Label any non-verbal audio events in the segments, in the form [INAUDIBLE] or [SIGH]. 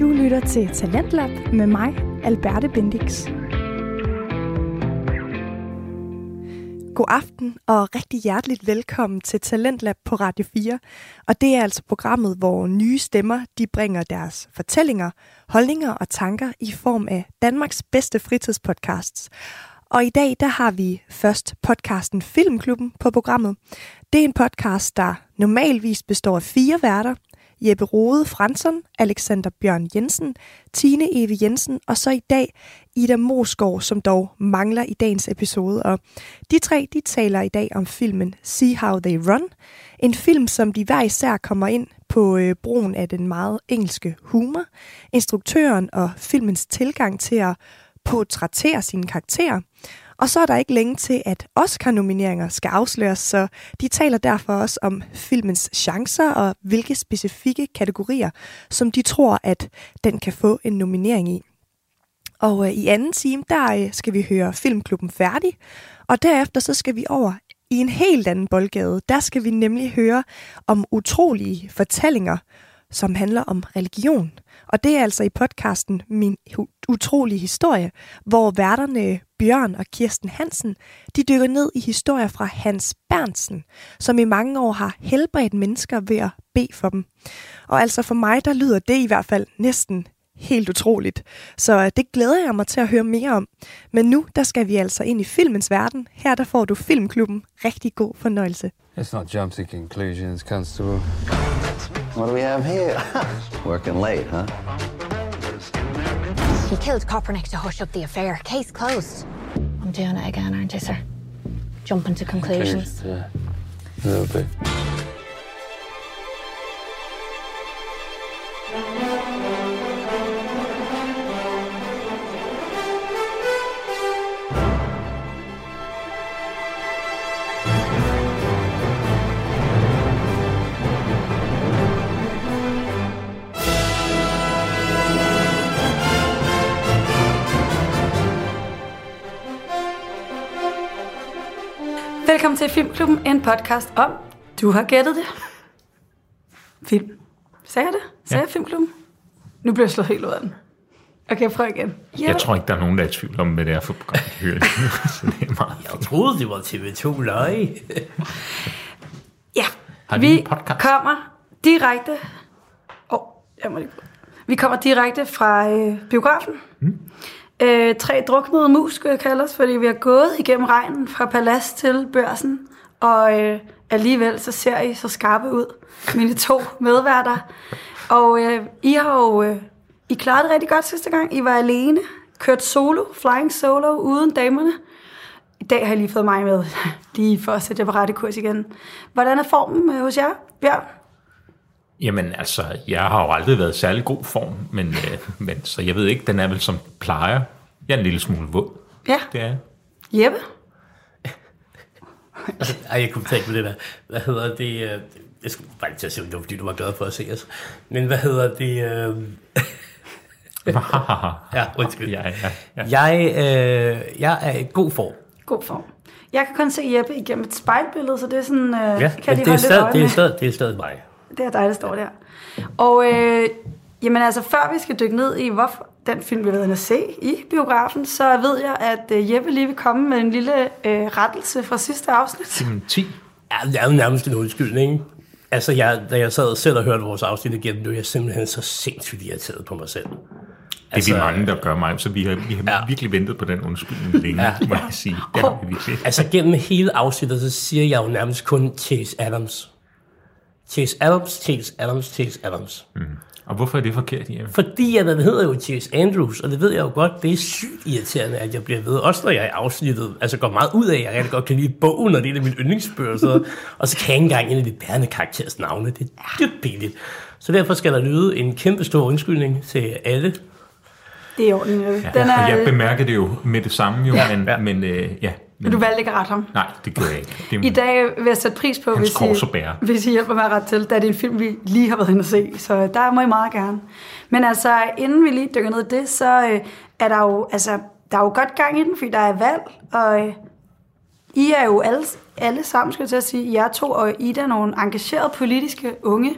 Du lytter til Talentlab med mig, Alberte Bendix. God aften og rigtig hjerteligt velkommen til Talentlab på Radio 4. Og det er altså programmet, hvor nye stemmer de bringer deres fortællinger, holdninger og tanker i form af Danmarks bedste fritidspodcasts. Og i dag der har vi først podcasten Filmklubben på programmet. Det er en podcast, der normalvis består af fire værter, Jeppe Rode Fransson, Alexander Bjørn Jensen, Tine Eve Jensen og så i dag Ida Moskov, som dog mangler i dagens episode. Og de tre de taler i dag om filmen See How They Run, en film, som de hver især kommer ind på øh, brugen af den meget engelske humor, instruktøren og filmens tilgang til at portrættere sine karakterer, og så er der ikke længe til, at Oscar-nomineringer skal afsløres, så de taler derfor også om filmens chancer og hvilke specifikke kategorier, som de tror, at den kan få en nominering i. Og øh, i anden time, der øh, skal vi høre Filmklubben færdig, og derefter så skal vi over i en helt anden boldgade. Der skal vi nemlig høre om utrolige fortællinger, som handler om religion. Og det er altså i podcasten Min utrolige historie, hvor værterne Bjørn og Kirsten Hansen, de dykker ned i historier fra Hans Bernsen, som i mange år har helbredt mennesker ved at bede for dem. Og altså for mig, der lyder det i hvert fald næsten helt utroligt. Så øh, det glæder jeg mig til at høre mere om. Men nu, der skal vi altså ind i filmens verden. Her der får du Filmklubben. Rigtig god fornøjelse. It's not jump to conclusions, Constable. What do we have here? [LAUGHS] Working late, huh? He killed Kopernik to hush up the affair. Case closed. I'm doing it again, aren't I, sir? Jumping to conclusions. Yeah, a little bit. Til Filmklubben, en podcast om, du har gættet det, film. Sagde jeg det? Sagde ja. jeg Filmklubben? Nu bliver jeg slået helt ud af den. Okay, prøv igen. Ja. Jeg tror ikke, der er nogen, der er i tvivl om, hvad det er for program, de hører. [LAUGHS] så det er meget Jeg troede, det var TV2 Løje. [LAUGHS] Ja, Har vi en podcast? kommer direkte... Åh, oh, jeg må lige... Vi kommer direkte fra øh, biografen. Mm. Øh, tre druknede mus, skulle jeg kalde os, fordi vi har gået igennem regnen fra palads til børsen, og øh, alligevel så ser I så skarpe ud, mine to medværter. Og øh, I har jo... Øh, I klarede det rigtig godt sidste gang. I var alene, kørt solo, flying solo, uden damerne. I dag har jeg lige fået mig med, [LAUGHS] lige for at sætte jer på rette kurs igen. Hvordan er formen øh, hos jer, Bjørn? Jamen altså, jeg har jo aldrig været i særlig god form, men, øh, men så jeg ved ikke, den er vel som plejer. Jeg er en lille smule våd. Ja, Det er jeg. Jeppe? [LAUGHS] Ej, jeg kunne tænke på det der. Hvad hedder det? øh, Jeg skulle bare lige til at sige, om det var, fordi du var glad for at se os. Men hvad hedder det? øh, [LAUGHS] Ja, undskyld. ja, ja, ja. Jeg, øh, jeg er i god form. God form. Jeg kan kun se Jeppe igennem et spejlbillede, så det er sådan... Øh, Ja, kan men lige det er, stadig, det, er stadig, det er stadig mig. Det er dig, der står der. Og øh, jamen altså, før vi skal dykke ned i, hvorfor den film, vi inde at se i biografen, så ved jeg, at øh, Jeppe lige vil komme med en lille øh, rettelse fra sidste afsnit. Jamen, 10. Ja, det er jo nærmest en undskyldning. ikke? Altså, jeg, da jeg sad selv og hørte vores afsnit igennem, blev jeg simpelthen så sindssygt irriteret på mig selv. Det er vi mange, der gør mig, så vi har, vi har Ja. ja. virkelig ventet på den undskyldning [LAUGHS] længe, ja. må jeg sige. Det har vi virkelig. Altså gennem hele afsnittet, så siger jeg jo nærmest kun Chase Adams. Chase Adams, Chase Adams, Chase Adams. Mm. Og hvorfor er det forkert, Jeppe? Fordi at den hedder jo Chase Andrews, og det ved jeg jo godt, det er sygt irriterende, at jeg bliver ved. Også når jeg er afsnittet, altså går meget ud af, at jeg rigtig godt kan lide bogen, og det er en af mine yndlingsbøger. noget. [LAUGHS] og så kan jeg ikke engang en af de bærende karakterers navne. Det er dybt pinligt. Så derfor skal der lyde en kæmpe stor undskyldning til alle. Det er i orden, Jeppe. Ja. Den er, jeg bemærkede det jo med det samme, jo, Ja. men, Ja. men øh, ja. Men, du valgte ikke at rette ham. Nej, det gjorde jeg ikke. Det, I dag vil jeg sætte pris på, hvis I, og hvis I hjælper mig ret til, da det er en film, vi lige har været inde at se. Så der må I meget gerne. Men altså, inden vi lige dykker ned i det, så øh, er der jo, altså, der er jo godt gang i den, fordi der er valg, og øh, I er jo alle, alle sammen, skal jeg til at sige, jer to og Ida, nogle engagerede politiske unge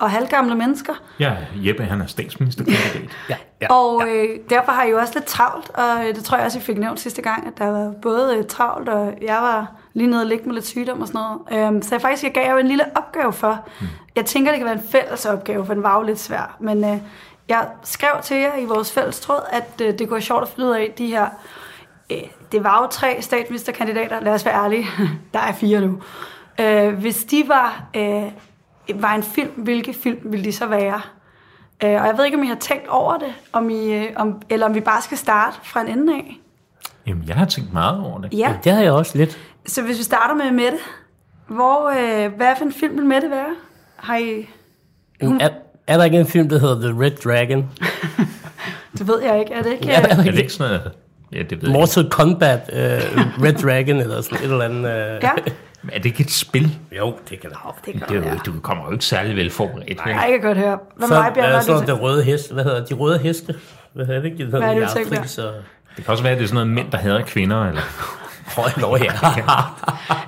og halvgamle mennesker. Ja, Jeppe han er statsministerkandidat. Ja, ja. Og øh, derfor har I jo også lidt travlt, og det tror jeg også, I fik nævnt sidste gang, at der var både øh, travlt, og jeg var lige nede og ligge med lidt sygdom og sådan noget. Øhm, så jeg faktisk jeg gav jer jo en lille opgave for. Mm. Jeg tænker, det kan være en fælles opgave, for den var jo lidt svær. Men øh, jeg skrev til jer i vores fælles tråd, at øh, det kunne være sjovt at finde ud af de her... Øh, det var jo tre statsministerkandidater, lad os være ærlige. [LAUGHS] der er fire nu. Øh, hvis de var, øh, var en film, hvilke film ville de så være? Øh, og jeg ved ikke, om I har tænkt over det, om I, øh, om, eller om vi bare skal starte fra en ende af. Jamen, jeg har tænkt meget over det. Ja, Det har jeg også lidt. så hvis vi starter med Mette, hvor, øh, hvad for en film vil Mette være? Har I... Er, er der ikke en film, der hedder The Red Dragon? [LAUGHS] Det ved jeg ikke, er det ikke? Ja, øh, Er det ikke sådan noget... Ja, det ved jeg ikke. Mortal Kombat, uh, Red Dragon, eller sådan et eller andet. Uh... Ja, [LAUGHS] Er det ikke et spil? Jo, det kan det. det kan Det er jo, du kommer jo ikke særlig vel forberedt. vel? Nej, jeg kan godt høre. Hvad Så dig, Bjørn? noget, det? røde heste. Hvad hedder de røde heste? Hvad hedder det Hvad er det, du tænker? Så... Det kan også være, at det er sådan noget mænd, der hader kvinder. Eller... Høj lov her.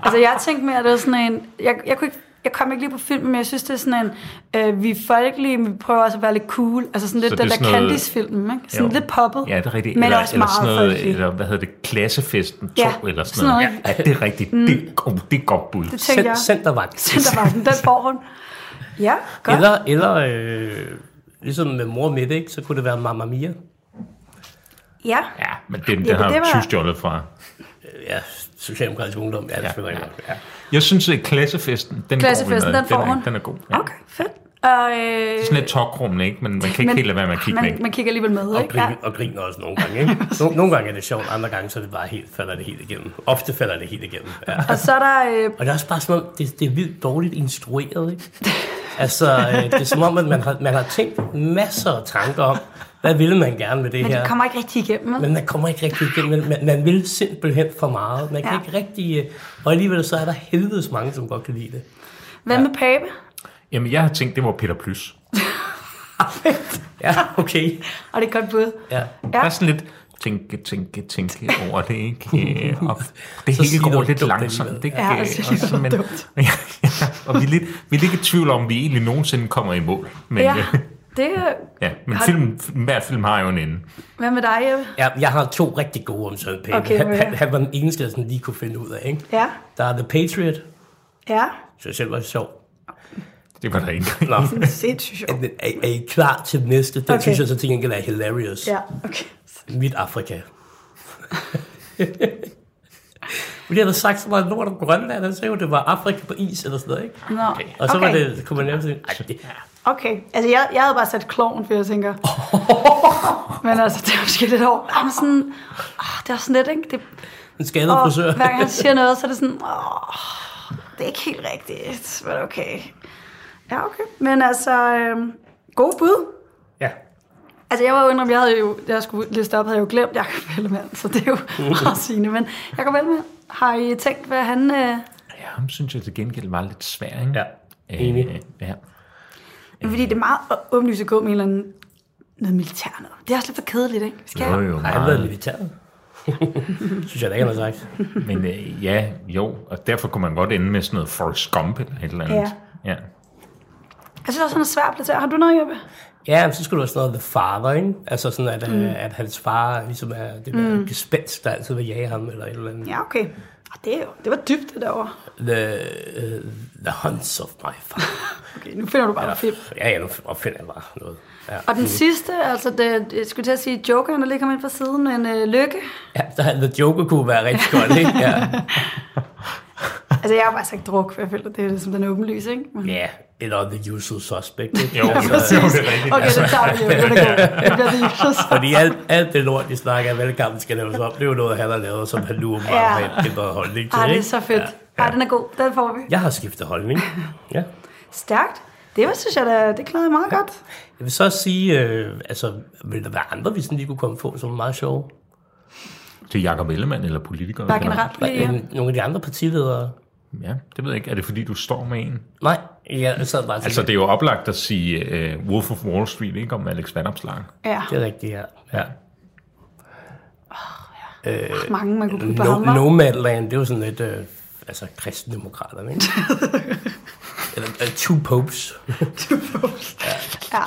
Altså, jeg tænkte mere, at det var sådan en... Jeg, jeg, kunne ikke, jeg kom ikke lige på filmen, men jeg synes, det er sådan en... Øh, vi er folkelige, men vi prøver også at være lidt cool. Altså sådan lidt Så den det er der Candice-film, ikke? Sådan Jo. lidt poppet. Ja, det er rigtigt. Men eller, også eller meget sådan noget, folkelig. eller hvad hedder det, klassefesten 2, Ja, eller sådan sådan noget. noget. Ja, det er rigtigt. Mm. Det, oh, det er godt bud. Det tænkte jeg. Centervagt. Centervagten, den får hun. Ja, godt. Eller, eller øh, ligesom med mor midt, ikke? så kunne det være Mamma Mia. Ja, Ja, men den, den Ja, har det var- var... stjålet fra. Ja, Socialdemokratisk Ungdom. Ja, det ja, ja. ja. Jeg synes, at klassefesten, den, Klassefesten, går vi med. den får den, er, hun. den er god. Ja. okay, fedt. Og, øh, Sådan lidt tokrummende, ikke? Men man kan ikke men- helt lade være med at kigge man, væk. man kigger alligevel med, Og, ikke? Ja. grin, og griner også nogle gange. Ikke? [LAUGHS] Nogle, nogle gange er det sjovt, andre gange så er det bare helt, falder det helt igennem. Ofte falder det helt igennem. Ja. Og så er der... Øh, Og det er også bare om, det, det er vildt dårligt instrueret, ikke? Altså, øh, det er som om, at man har, man har tænkt masser af tanker om, hvad ville man gerne med det men her? det kommer ikke rigtig igennem. Men man kommer ikke rigtig igennem. Man, man, vil simpelthen for meget. Man kan Ja. ikke rigtig... øh, Og alligevel så er der helvedes mange, som godt kan lide det. Hvad med Pape? Jamen, jeg har tænkt, det var Peter Plys. [LAUGHS] Ja, okay. Og det er godt bud. Ja. Der er sådan lidt tænke, tænke, tænke over det, ikke? Øh, Og det hele går lidt langsomt, ikke? Ja, Øh, og så- men-. Ja, [LAUGHS] ja, og vi er, lidt, vi er lidt i tvivl om, vi egentlig nogensinde kommer i mål. Men, Ja, det er... ja, men Har- film, hver film har jo en ende. Hvad med dig, Jeppe? Ja, jeg har to rigtig gode om Søren Pape. Okay, han, han, han var den eneste, jeg sådan lige kunne finde ud af. Ikke? Ja, Der er The Patriot, ja. så jeg selv var sjov. Det var der ikke. Nå. Sindssygt sjovt. Er, er, er I klar til næste? Den Okay. okay. synes jeg så til gengæld er hilarious. Ja, okay. Mit Afrika. [LAUGHS] Fordi jeg havde sagt så meget lort om Grønland, han sagde jo, det var Afrika på is eller sådan noget, ikke? Nå, Og så okay. var det, kunne man sådan, ej, det, Okay, altså jeg, jeg havde bare sat klovn, for jeg tænker... [LAUGHS] Men altså, det er måske lidt over. Jamen sådan... Oh, det er sådan lidt, ikke? Det, en skadet og frisør. hver gang han siger noget, så er det sådan... [LAUGHS] Oh, det er ikke helt rigtigt, men okay. Ja, okay. Men altså, øhm, god bud. Ja. Altså, jeg var jo indrømme, jeg havde jo, jeg skulle liste op, havde jeg jo glemt Jacob Ellemann, så det er jo [LAUGHS] meget sigende. Men Jacob Ellemann, har I tænkt, hvad han... Øh, Ja, ham synes jeg til gengæld var lidt svær, ikke? Ja, Øh, enig. ja. Fordi det er meget åbenlyst at gå med en eller anden noget militær noget. Det er også lidt for kedeligt, ikke? Skal Jo, jeg? jo, Har han været militæret? [LAUGHS] synes jeg da ikke, han har sagt. Men øh, ja, jo, og derfor kunne man godt ende med sådan noget Forrest Gump eller et eller andet. Ja. ja. Jeg synes også, han er svær at placere. Har du noget, Jeppe? Ja, men så skulle det være sådan noget The Father, ikke? Altså sådan, at, mm. at hans far ligesom er det der mm. gespenst, der altid vil jage ham, eller et eller andet. Ja, okay. Ah, Det, det var dybt, det derovre. The, uh, the Hunts of my father. [LAUGHS] Okay, nu finder du bare ja. film. ja, ja, nu opfinder jeg bare noget. Ja. Og den sidste, altså det, jeg skulle til at sige Joker, der lige kom ind på siden, men øh, Lykke. ja, der, The Joker kunne være rigtig godt, ikke? Ja. [LAUGHS] Altså, jeg har bare sagt druk, for jeg føler, det er ligesom den åbenlyse, ikke? Men, ja, eller The Usual Suspect, ikke? Jo, altså, jo, det er rigtigt. Okay, så tager vi det. Er god. Det bliver det just. fordi alt, alt det lort, de snakker af valgkampen skal laves op, det er jo noget, han har lavet, som han nu Ja. har ændret holdning til, Ej, det er så fedt. Ej, den er god. Den får vi. Jeg har skiftet holdning. Ja. Stærkt. Det var, synes jeg, da, det klarede meget godt. Jeg vil så sige, øh, altså, vil der være andre, vi sådan lige kunne komme på, som er meget sjove? Til Jacob Ellemann eller politikere? Bare generelt. Ja. Ja. Nogle af de andre partiledere? Ja, det ved jeg ikke. Er det fordi, du står med en? Nej, jeg sad bare Altså, det er jo oplagt at sige uh, Wolf of Wall Street, ikke? Om Alex Vanopslag. ja. det er rigtigt, ja. Ja. Mange, man kunne på No, hva'? Nomadland, det er jo sådan lidt, øh, altså, kristendemokraterne, ikke? [LAUGHS] Eller uh, Two Popes. Ja.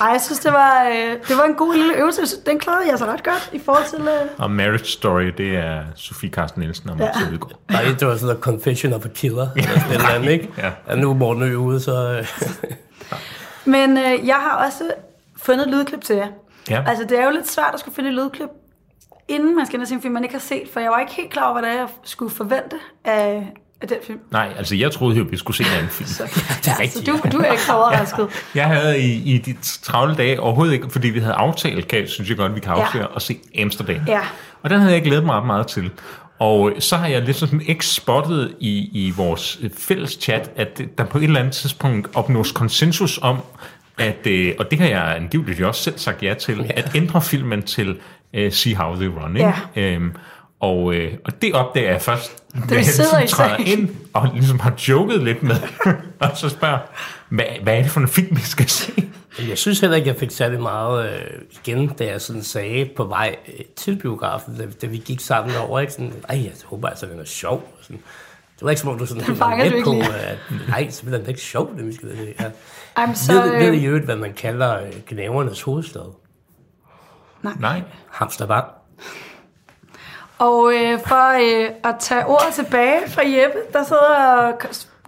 Ej, jeg synes, det var, øh, det var en god lille øvelse. Den klarede jeg så ret godt i forhold til... Øh, Og Marriage Story, det er Sofie Carsten Nielsen og Max ja. Nej, det var sådan noget Confession of a Killer. Eller sådan andet, ikke? Ja. Og nu er Morten Ø ude, så... øh, Men øh, jeg har også fundet et lydklip til jer. Ja. Altså, det er jo lidt svært at skulle finde et lydklip, inden man skal ind og se en film, man ikke har set, for jeg var ikke helt klar over, hvad det er, jeg skulle forvente af, af den film. Nej, altså jeg troede jo, vi skulle se en anden film. [LAUGHS] det er Så rigtigt. du, du er ikke så overrasket. [LAUGHS] Jeg havde i, i de travle dage overhovedet ikke, fordi vi havde aftalt, kan, synes jeg godt, vi kan Ja. afsløre, at se Amsterdam. Ja. Og den havde jeg glædet mig ret meget til. Og så har jeg lidt sådan ikke spottet i, i vores øh, fælles chat, at der på et eller andet tidspunkt opnås konsensus om, at, øh, og det har jeg angiveligt også selv sagt ja til, ja. at ændre filmen til uh, See How They Run. Ikke? Øhm, og, øh, og det opdager jeg først, jeg sidder i træder sagen. ind og ligesom har joket lidt med, [LAUGHS] og så spørger, hvad, hvad er det for en film, vi skal se? Jeg synes heller ikke, jeg fik særlig meget øh, igen, da jeg sådan sagde på vej øh, til biografen, da, da vi gik sammen over, ikke? Sådan, Ej, jeg håber altså, den er sjov. Og Sådan, det var ikke som om, du sådan Den var med på, lige. at nej, så bliver den ikke sjov, det vi skal det her. Ej, så, Ved, ved øh, I øvrigt, hvad man kalder øh, gnavernes hovedstad? Nej. Hamstervang. Og øh, for øh, at tage ordet tilbage fra Jeppe, der sidder og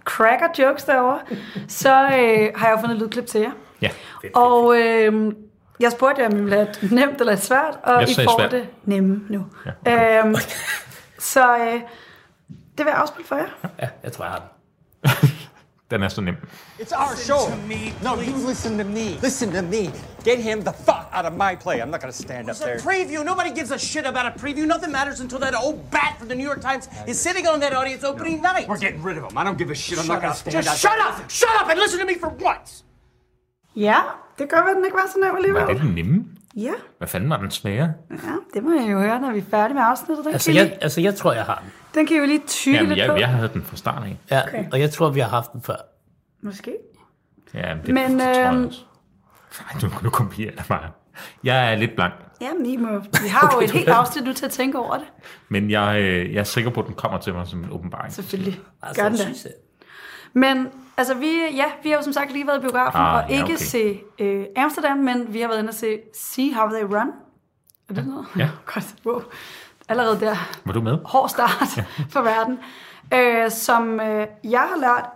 cracker jokes derovre, så øh, har jeg fundet et lydklip til jer. Ja. Og øh, jeg spurgte jer, om I ville have et nemt eller svært, og Jeg I sagde får svært. det nemme nu. Ja, Ja, øhm, så øh, det vil jeg afspille for jer. Ja, jeg tror, jeg har den. [LAUGHS] Den er så nem. It's our show. no, you listen to me. Listen to me. Get him the fuck out of my play. I'm not gonna stand up there. It's there. a preview. Nobody gives a shit about a preview. Nothing matters until that old bat from the New York Times is sitting on that audience opening night. We're getting rid of him. I don't give a shit. I'm not gonna stand Just out shut up! Shut up and listen to me for once! Ja, det kan godt være, at den ikke var så nem Var alligevel. det den nemme? Ja, Hvad fanden var den svære? ja, det må jeg jo høre, når vi er færdige med afsnittet. Den, Altså jeg, lige, altså, jeg tror, jeg har den. den kan I jo lige tykke Jamen, lidt jeg, på. jeg havde den fra start af. Ja, Okay. og jeg tror, vi har haft den før. Måske. Ja, det, Men, det tror jeg øhm, også. Nej, nu, nu jeg mig. Jeg er lidt blank, Jamen, I må, vi har jo et [LAUGHS] helt afsnit nu til at tænke over det. men jeg, øh, jeg er sikker på, at den kommer til mig som en åbenbaring. Selvfølgelig. Altså, Gør den jeg det. synes, Men altså, vi, ja, vi har jo som sagt lige været i biografen, Ah, og ja, ikke okay. se øh, Amsterdam, men vi har været inde og se See How They Run. Er det noget? Ja. [LAUGHS] Godt, wow. Allerede der. Var du med? Hård start [LAUGHS] for verden. Øh, som øh, jeg har lært,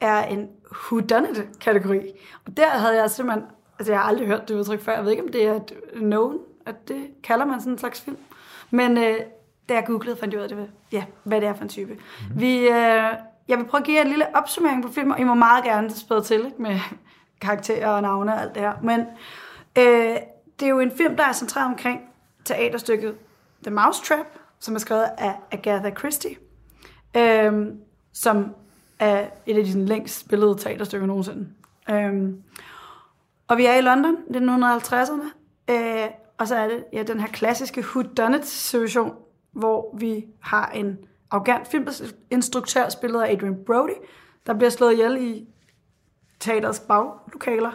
er en whodunit-kategori. Og der havde jeg simpelthen, altså jeg har aldrig hørt det udtryk før, jeg ved ikke, om det er et known, at det kalder man sådan en slags film. Men øh, da jeg googlede, fandt jeg ud af, det, ja, hvad det er for en type. Mm-hmm. Vi, øh, jeg vil prøve at give jer en lille opsummering på filmen, og I må meget gerne spæde til ikke, med karakterer og navne og alt det her. Men øh, det er jo en film, der er centreret omkring teaterstykket The Mousetrap, som er skrevet af Agatha Christie, øh, som er et af de sådan, længst spillede teaterstykker nogensinde. Øh, og vi er i London, det er 1950'erne, øh, og så er det ja, den her klassiske whodunit-situation, hvor vi har en arrogant filminstruktør, spillet af Adrian Brody, der bliver slået ihjel i teaterets baglokaler.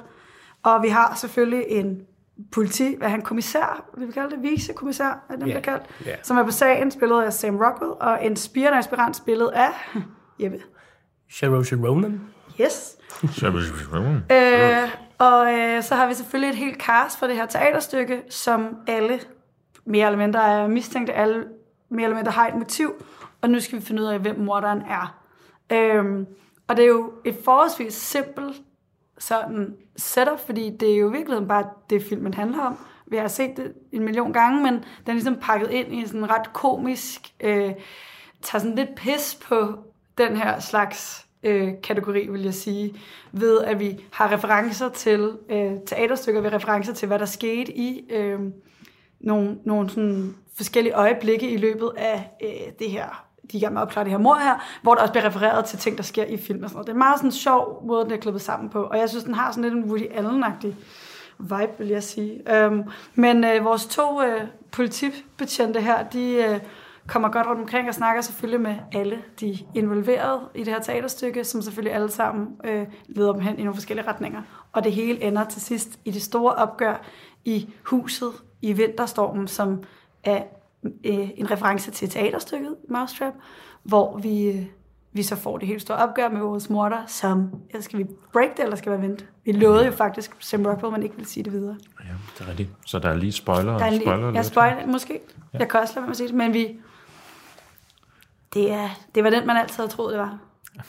Og vi har selvfølgelig en politi, hvad han, kommissær, vil vi kalde det, vicekommissær, er det, yeah. kaldt, ja. som er på sagen, spillet af Sam Rockwell, og en spirende aspirant, spillet af Jeppe. Saoirse Ronan. Yes. Så Øh, og øh, så har vi selvfølgelig et helt cast for det her teaterstykke, som alle mere eller mindre er mistænkte, alle mere eller mindre har et motiv, og nu skal vi finde ud af, hvem morderen er. Øhm, og det er jo et forholdsvis simpelt sådan setup, fordi det er jo i virkeligheden bare det, filmen handler om. Vi har set det en million gange, men den er ligesom pakket ind i sådan ret komisk, øh, tager sådan lidt pis på den her slags øh, kategori, vil jeg sige, ved at vi har referencer til øh, teaterstykker, vi har referencer til, hvad der skete i øh, nogle, nogle sådan forskellige øjeblikke i løbet af øh, det her de er i gang med at opklare det her mor her, hvor der også bliver refereret til ting, der sker i film og sådan noget. Det er meget sådan en sjov måde, den er klippet sammen på, og jeg synes, den har sådan lidt en Woody allen vibe, vil jeg sige. Øhm, men øh, vores to øh, politibetjente her, de øh, kommer godt rundt omkring og snakker selvfølgelig med alle de involverede i det her teaterstykke, som selvfølgelig alle sammen øh, leder dem hen i nogle forskellige retninger. Og det hele ender til sidst i det store opgør i huset i Vinterstormen, som er øh, en reference til teaterstykket Mousetrap, hvor vi øh, vi så får det helt store opgør med vores morter, som, ja, skal vi break det, eller skal vi vente? Vi lovede jo faktisk Sam Rockwell, men ikke vil sige det videre. Ja, det er rigtigt. Så der er lige spoiler Der er en, spoiler jeg spoiler måske. Ja. Jeg kan også lade at sige det, men vi... Det, er, det var den, man altid havde troet, det var.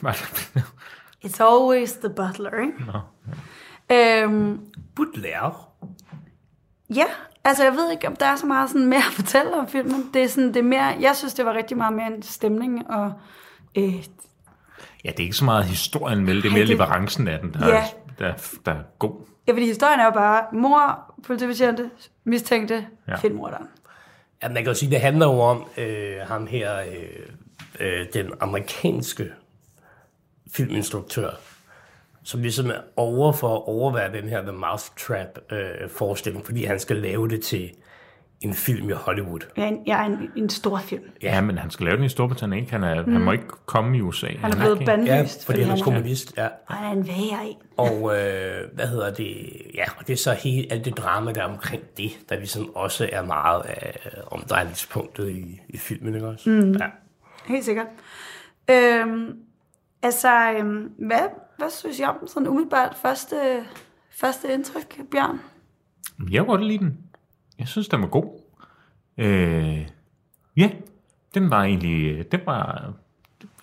[LAUGHS] It's always the butler, ikke? Nå, Øhm, Butler. ja, altså jeg ved ikke, om der er så meget sådan mere at fortælle om filmen. Det er, sådan, det er mere, jeg synes, det var rigtig meget mere en stemning, og øh, Ja, det er ikke så meget historien, vel? Det er mere det- leverancen af den, der, Ja. er, der, der er god. ja, fordi historien er jo bare mor, politibetjente, mistænkte, ja. filmmorderen. Ja, man kan jo sige, det handler jo om øh, ham her, øh, øh, den amerikanske filminstruktør, som ligesom er over for at overvære den her The Mousetrap øh, forestilling, fordi han skal lave det til en film i Hollywood. Ja, en, ja, en, en stor film. Ja, men han skal lave den i Storbritannien, ikke? Han, er, mm. han må ikke komme i USA. Han er blevet ikke- Ja, bandlyst, fordi han er kommunist, ja. han er en væger i. Og øh, hvad hedder det? Ja, og det er så hele alt det drama, der er omkring det, der ligesom også er meget af omdrejningspunktet i, i filmen, ikke også? Mm. Ja. Helt sikkert. Øhm, altså, øhm, hvad, hvad synes jeg om den sådan umiddelbart første, første indtryk, Bjørn? Jeg kunne godt lide den. Jeg synes, den var god. Øh, ja, den var egentlig... Den var...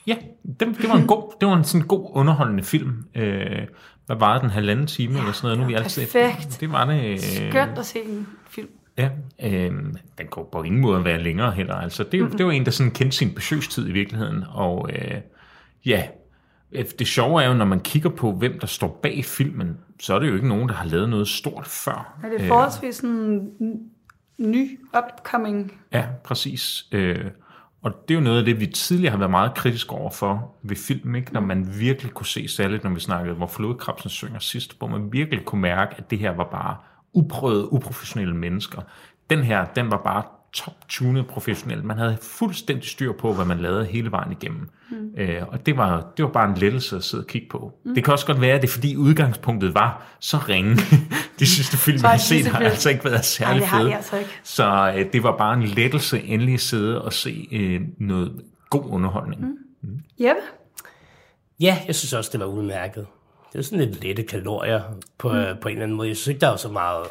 Ja, den, det var en god, det var en sådan god underholdende film. Øh, hvad var den halvanden time ja, eller sådan noget? Nu er vi altid, perfekt. Det var det. Øh, Skønt at se en film. Ja, øh, den kunne på ingen måde være længere heller. Altså, det, mm-hmm. det var en, der sådan kendte sin besøgstid i virkeligheden. Og øh, ja, øh, det sjove er jo, når man kigger på, hvem der står bag filmen, så er det jo ikke nogen, der har lavet noget stort før. Er det forholdsvis sådan ny, upcoming? Ja, præcis. Øh, og det er jo noget af det, vi tidligere har været meget kritiske over for ved film, ikke? når man virkelig kunne se, særligt når vi snakkede, hvor flodkrabsen synger sidst, hvor man virkelig kunne mærke, at det her var bare uprøvede, uprofessionelle mennesker. Den her, den var bare top-tunet professionelt. Man havde fuldstændig styr på, hvad man lavede hele vejen igennem. Mm. Øh, og det var, det var bare en lettelse at sidde og kigge på. Mm. Det kan også godt være, at det er fordi udgangspunktet var så ringe. [LAUGHS] De sidste film, er har set, har altså ikke været Nej, særlig det har fede. de altså ikke. Så øh, det var bare en lettelse endelig at sidde og se øh, noget god underholdning. Mm. Jeppe? Ja, jeg synes også, det var udmærket. Det er sådan lidt lette kalorier på, mm. på en eller anden måde. Jeg synes ikke, der var så meget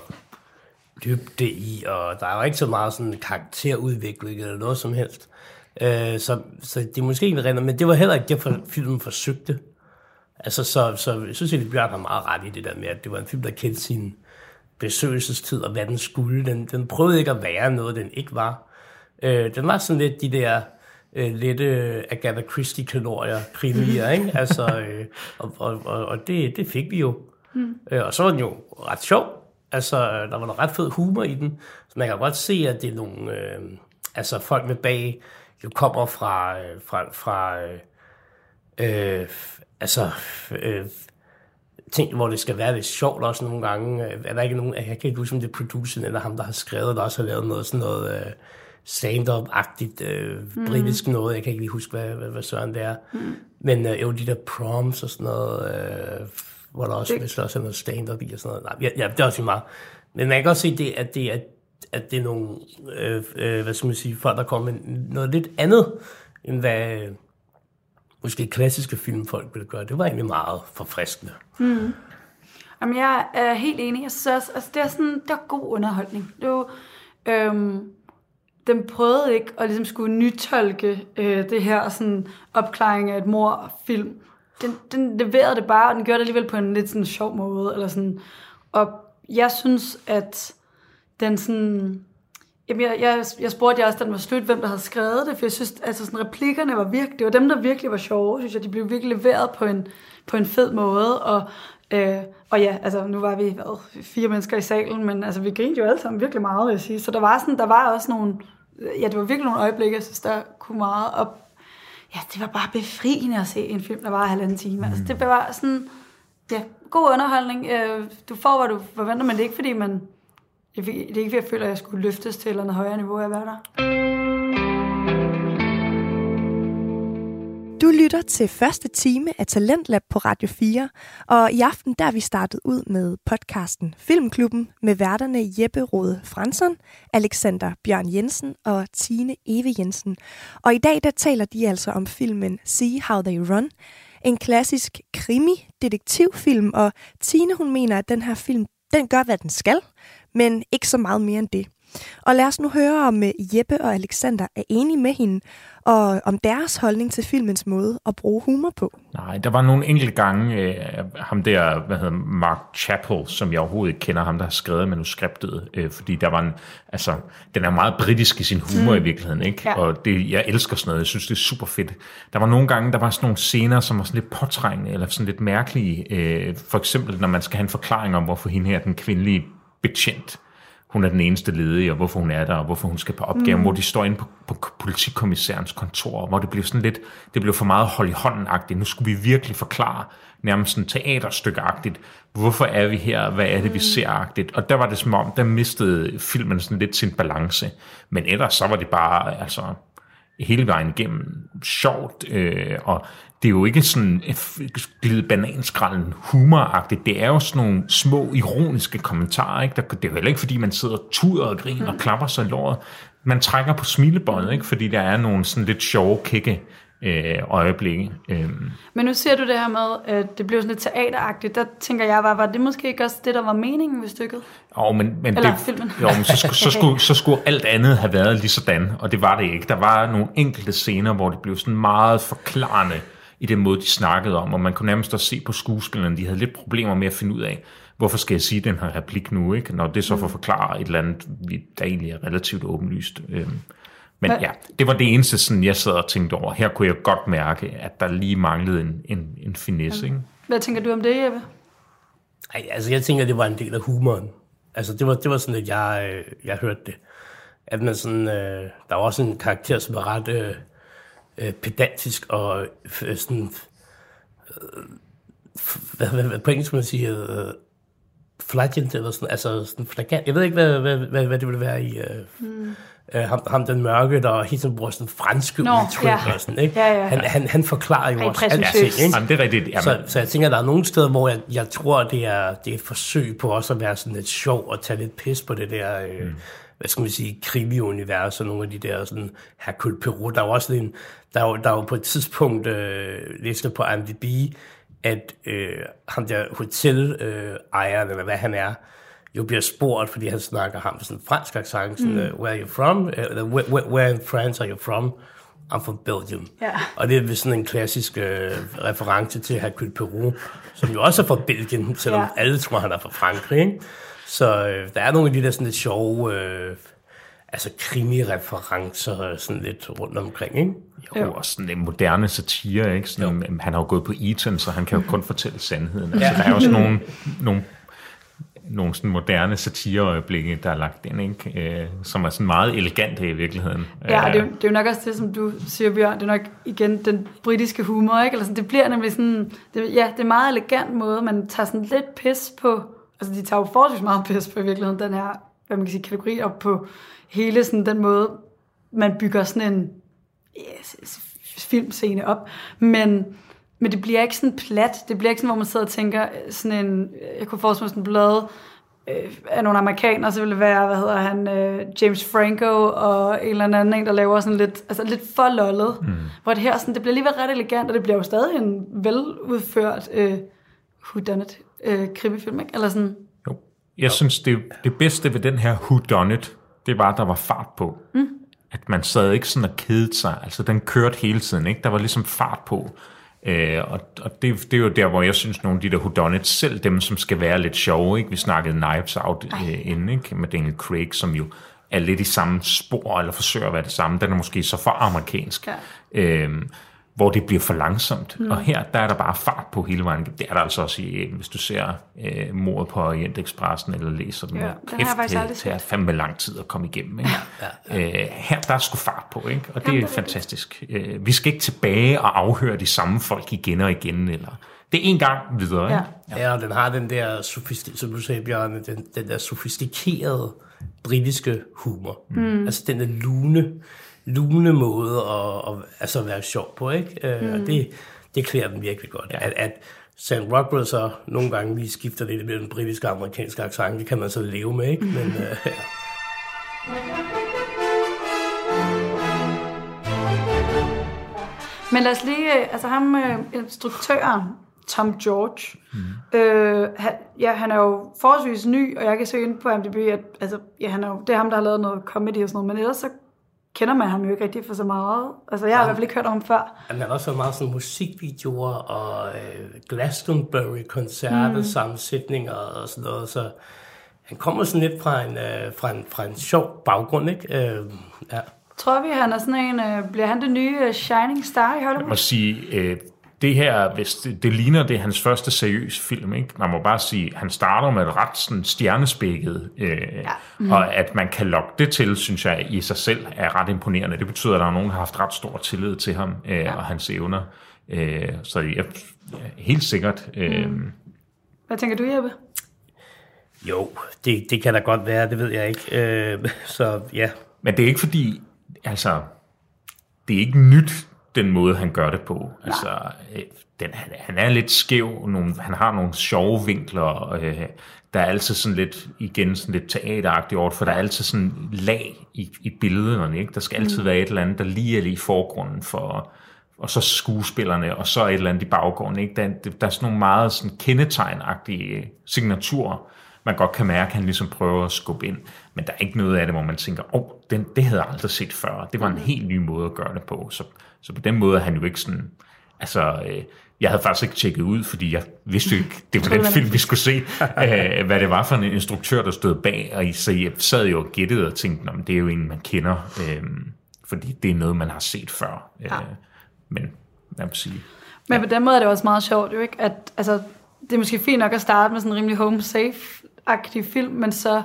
dybde i, og der er jo ikke så meget sådan karakterudvikling eller noget som helst. Øh, så, så det er måske ikke rent, men det var heller ikke det, for filmen forsøgte. Altså, så, så jeg synes egentlig, Bjørn har meget ret i det der med, at det var en film, der kendte sin besøgelsestid, og hvad den skulle. Den, den prøvede ikke at være noget, den ikke var. Øh, den var sådan lidt de der øh, lette Agatha Christie-kalorier, krimier, ikke? [LAUGHS] Altså, øh, og og, og, og det, det fik vi jo. Mm. Øh, og så var den jo ret sjov. Altså, der var noget ret fed humor i den. Så man kan godt se, at det er nogle... Øh, altså, folk med bag jo kommer fra... Øh, fra, fra øh, øh, altså... Øh, ting, hvor det skal være lidt sjovt også nogle gange. Øh, Er der ikke nogen, jeg kan ikke huske, om det er produceren eller ham, der har skrevet, der også har lavet noget sådan noget øh, stand-up-agtigt øh, britisk noget. Jeg kan ikke lige huske, hvad, hvad, hvad søren det er. Mm. Men øh, jo, de der proms og sådan noget, øh, hvor der også, Det- det... også er noget stand-up i og sådan noget. Nej, ja, ja, det er også meget. Men man kan godt se, det, at, det, at, at det er nogle, øh, øh, hvad skal man sige, folk, der kommer med noget lidt andet, end hvad øh, måske klassiske filmfolk ville gøre. Det var egentlig meget forfriskende. Jamen, jeg er helt enig. Jeg synes også, altså, det er sådan, det er god underholdning. Det er jo, øhm, den prøvede ikke at ligesom skulle nytolke øh, det her sådan opklaring af et morfilm. Den, den leverede det bare, og den gjorde det alligevel på en lidt sådan sjov måde. Eller sådan. Og jeg synes, at den sådan... Jamen, jeg, jeg, jeg spurgte jeg også, da den var slut, hvem der havde skrevet det, for jeg synes, altså sådan, replikkerne var virkelig, det var dem, der virkelig var sjove, synes jeg. De blev virkelig leveret på en, på en fed måde, og, øh, og ja, altså nu var vi hvad, fire mennesker i salen, men altså vi grinede jo alle sammen virkelig meget, vil jeg sige. Så der var, sådan, der var også nogle, ja, det var virkelig nogle øjeblikke, jeg synes, der kunne meget, og ja, det var bare befriende at se en film, der var halvanden time. Altså det var sådan, ja, god underholdning. Øh, du får, hvad du forventer, men det er ikke fordi, man det er ikke, fordi jeg føler, at jeg skulle løftes til et eller andet højere niveau af at være der. Du lytter til første time af Talentlab på Radio 4, og i aften der er vi startet ud med podcasten Filmklubben med værterne Jeppe Rode Fransson, Alexander Bjørn Jensen og Tine Eve Jensen. Og i dag der taler de altså om filmen See How They Run, en klassisk krimi-detektivfilm, og Tine hun mener, at den her film den gør, hvad den skal, men ikke så meget mere end det. Og lad os nu høre, om øh, Jeppe og Alexander er enige med hende, og om deres holdning til filmens måde at bruge humor på. Nej, der var nogle enkelte gange, øh, ham der, hvad hedder Mark Chappell, som jeg overhovedet ikke kender, ham der har skrevet manuskriptet, øh, fordi der var en, altså, den er meget britisk i sin humor mm. i virkeligheden, ikke? Ja. Og det, jeg elsker sådan noget, jeg synes det er super fedt. Der var nogle gange, der var sådan nogle scener, som var sådan lidt påtrængende, eller sådan lidt mærkelige, øh, for eksempel når man skal have en forklaring om, hvorfor hende her, den kvindelige betjent, hun er den eneste ledige, og hvorfor hun er der, og hvorfor hun skal på opgaven, mm. hvor de står inde på, på politikommissærens kontor, hvor det blev sådan lidt, det blev for meget hold i hånden -agtigt. Nu skulle vi virkelig forklare, nærmest sådan teaterstykke-agtigt, hvorfor er vi her, hvad er det, vi ser-agtigt. Og der var det som om, der mistede filmen sådan lidt sin balance. Men ellers så var det bare, altså, hele vejen igennem sjovt, øh, og det er jo ikke sådan glide bananskralden humoragtigt. Det er jo sådan nogle små ironiske kommentarer. Ikke? Det er jo heller ikke, fordi man sidder tuder og griner og klapper sig låret. Man trækker på smilebåndet, ikke? fordi der er nogle sådan lidt sjove kikke øh, øjeblikke. Øh. Men nu siger du det her med, at det blev sådan lidt teateragtigt. Der tænker jeg bare, var det måske ikke også det, der var meningen ved stykket? Jo, men, men, Eller det, filmen. jo, men så, skulle, så, skulle, [LAUGHS] så skulle alt andet have været lige sådan, og det var det ikke. Der var nogle enkelte scener, hvor det blev sådan meget forklarende i den måde, de snakkede om, og man kunne nærmest også se på skuespillerne, de havde lidt problemer med at finde ud af, hvorfor skal jeg sige den her replik nu, ikke? når det så for at forklare et eller andet, der egentlig er relativt åbenlyst. Øhm, Men ja, det var det eneste, sådan, jeg sad og tænkte over. Her kunne jeg godt mærke, at der lige manglede en, en, en finesse. Ikke? Hvad tænker du om det, Jeppe? Ej, altså jeg tænker, det var en del af humoren. Altså det var, det var sådan, at jeg, øh, jeg hørte det. At man sådan, øh, der var også en karakter, som var ret øh, øh, pedantisk og øh, sådan, øh, hvad, hvad, hvad på engelsk man siger, øh, flagent eller sådan, altså sådan flagant. Jeg ved ikke, hvad, hvad, hvad, hvad det ville være i... Øh, Mm. øh, ham, ham den mørke, der hele tiden bruger sådan franske Nå, udtryk ja. og sådan, ikke? Ja, ja. Han, han, han forklarer jo Ej, også præsentøs. alting, ikke? Jamen, det er rigtigt. Jamen, Så, så jeg tænker, der er nogle steder, hvor jeg, jeg tror, det er, det er et forsøg på også at være sådan lidt sjov og tage lidt pis på det der, øh, hvad skal man sige, krimi-univers og nogle af de der sådan Hercule Poirot. Der er jo også en, der er jo, der er jo på et tidspunkt, øh, læste på IMDb, at øh, ham der hotel øh, eller hvad han er, jo bliver spurgt, fordi han snakker ham med sådan fransk accent, sådan, Mm. mm. where are you from? Uh, where, where, where in France are you from? I'm from Belgium. Ja. Og det er sådan en klassisk øh, reference til Hercule Poirot, som jo også er fra Belgien, selvom ja. alle tror, han er fra Frankrig. Ikke? Så øh, der er nogle af de der sådan lidt sjove, øh, altså krimi-referencer sådan lidt rundt omkring. Ikke? Jo, og sådan en moderne satire, ikke? Sådan, jo. Han har jo gået på Eton, så han kan jo kun fortælle sandheden. Altså, Ja. der er jo sådan [LAUGHS] nogle, nogle, nogle sådan moderne satireøjeblikke, der er lagt ind, ikke? Øh, som er sådan meget elegante i virkeligheden. Ja, og Øh, det, er jo- det er jo nok også det, som du siger, Bjørn. Det er nok igen den britiske humor, ikke? Eller sådan, det bliver nemlig sådan... Det, ja, det er en meget elegant måde. Man tager sådan lidt pis på... Altså, de tager jo forholdsvis meget pis på i virkeligheden, den her, hvad man kan sige, kategori op på hele sådan den måde, man bygger sådan en yes, filmscene op. Men, men det bliver ikke sådan plat. Det bliver ikke sådan, hvor man sidder og tænker øh, sådan en... Jeg kunne forestille mig sådan en blad øh, af nogle amerikanere, så ville det være, hvad hedder han, øh, James Franco og en eller anden en, der laver sådan lidt, altså lidt for lollet. Mm. Hvor det her sådan, det bliver alligevel ret elegant, og det bliver jo stadig en veludført øh, whodunit øh, krimifilm, ikke? Eller sådan, Jeg synes, det, det bedste ved den her Who Done It, det var, at der var fart på. Mm. At man sad ikke sådan og kedede sig. Altså, den kørte hele tiden, ikke? Der var ligesom fart på. Øh, og og det, det er jo der, hvor jeg synes, nogle af de der whodunits, selv dem, som skal være lidt sjove, ikke? Vi snakkede Knives Out øh, inden, ikke? Med Daniel Craig, som jo er lidt i samme spor, eller forsøger at være det samme. Den er måske så for amerikansk. Ja. Øhm, hvor det bliver for langsomt. Mm. Og her, der er der bare fart på hele vejen. Det er der altså også, i, hvis du ser øh, mordet på Orientexpressen, eller læser den. Ja, Ja, den har jeg faktisk det tager fandme lang tid at komme igennem. Ikke? Ja, ja, ja. Øh, her, der er sgu fart på, ikke? og det Jamen, er det fantastisk. Øh, vi skal ikke tilbage og afhøre de samme folk igen og igen, eller det er en gang videre. Ikke? Ja. ja, og den har den der, som du sagde, Bjørn, den, den der sofistikerede britiske humor. Mm. Altså den der lune, lune måde at, at altså være sjov på, ikke? Øh, Og det, det klæder den virkelig godt. Ja. At, at Sam Rockwell så nogle gange lige skifter lidt mellem britisk og amerikansk accent, det kan man så leve med, ikke? Men øh, ja. Men lad os lige, øh, altså ham, instruktøren, Tom George, mm. øh, han, ja, han er jo forholdsvis ny, og jeg kan se ind på MDB, at altså, ja, han er jo, det er ham, der har lavet noget comedy og sådan noget, men ellers så kender man ham jo ikke rigtig for så meget. Altså, jeg har i hvert fald ikke hørt om ham før. Han har også meget sådan musikvideoer og øh, Glastonbury-koncerter, mm. sammensætninger og sådan noget, så han kommer sådan lidt fra en, øh, fra en, fra en sjov baggrund, ikke? Øh, ja. Tror vi, han er sådan en, øh, bliver han det nye øh, Shining Star i Jeg Hollywood? må sige, øh, det her, hvis det, det ligner, det er hans første seriøse film, ikke? Man må bare sige, han starter med et ret sådan stjernespækket, øh, ja. mm. og at man kan lokke det til, synes jeg, i sig selv er ret imponerende. Det betyder, at der er nogen, der har haft ret stor tillid til ham øh, ja. og hans evner. Øh, så jeg, ja, helt sikkert. Øh, mm. Hvad tænker du, Jeppe? Jo, det, det kan da godt være, det ved jeg ikke. Øh, så ja, Men det er ikke fordi, altså, det er ikke nyt, den måde, han gør det på. Altså, øh, den, han, han er lidt skæv, nogle, han har nogle sjove vinkler, øh, der er altid sådan lidt, igen sådan lidt teateragtigt over for der er altid sådan lag i, i billederne, ikke? Der skal altid være et eller andet, der lige er lige i forgrunden for, og så skuespillerne, og så et eller andet i baggrunden, ikke? Der, der er sådan nogle meget sådan kendetegnagtige signaturer, man godt kan mærke, at han ligesom prøver at skubbe ind. Men der er ikke noget af det, hvor man tænker, åh, oh, den, det havde jeg aldrig set før. Det var en helt ny måde at gøre det på. Så, så på den måde er han jo ikke sådan... Altså, øh, jeg havde faktisk ikke tjekket ud, fordi jeg vidste ikke, det var [LAUGHS] den film, vi skulle se, øh, hvad det var for en instruktør, der stod bag. Og så jeg sad jo og gættede og tænkte, "Nå, men det er jo en, man kender, øh, fordi det er noget, man har set før. Øh, Ja. Men lad mig sige, Men på den måde er det også meget sjovt, jo ikke? At, altså, det er måske fint nok at starte med sådan en rimelig home safe-agtig film, men så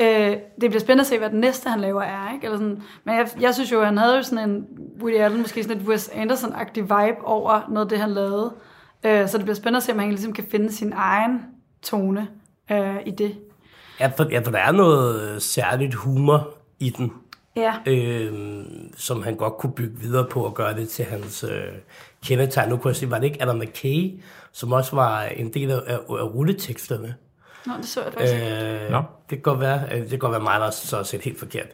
øh, det bliver spændende at se, hvad den næste, han laver, er. Ikke? Eller sådan, men jeg, jeg synes jo, han havde jo sådan en Woody Allen, måske sådan et Wes Anderson-agtig vibe over noget af det, han lavede. Øh, så det bliver spændende at se, om han ligesom kan finde sin egen tone øh, i det. ja, for, ja, for der er noget særligt humor i den, Ja, øh, som han godt kunne bygge videre på og gøre det til hans øh, kendetegn. Nu kunne jeg sige, var det ikke Adam McKay, som også var en del af, af, af rulleteksterne? Nå, det så jeg faktisk. Øh, Nå. det kan godt være, øh, det kan godt være mig, der så har set helt forkert.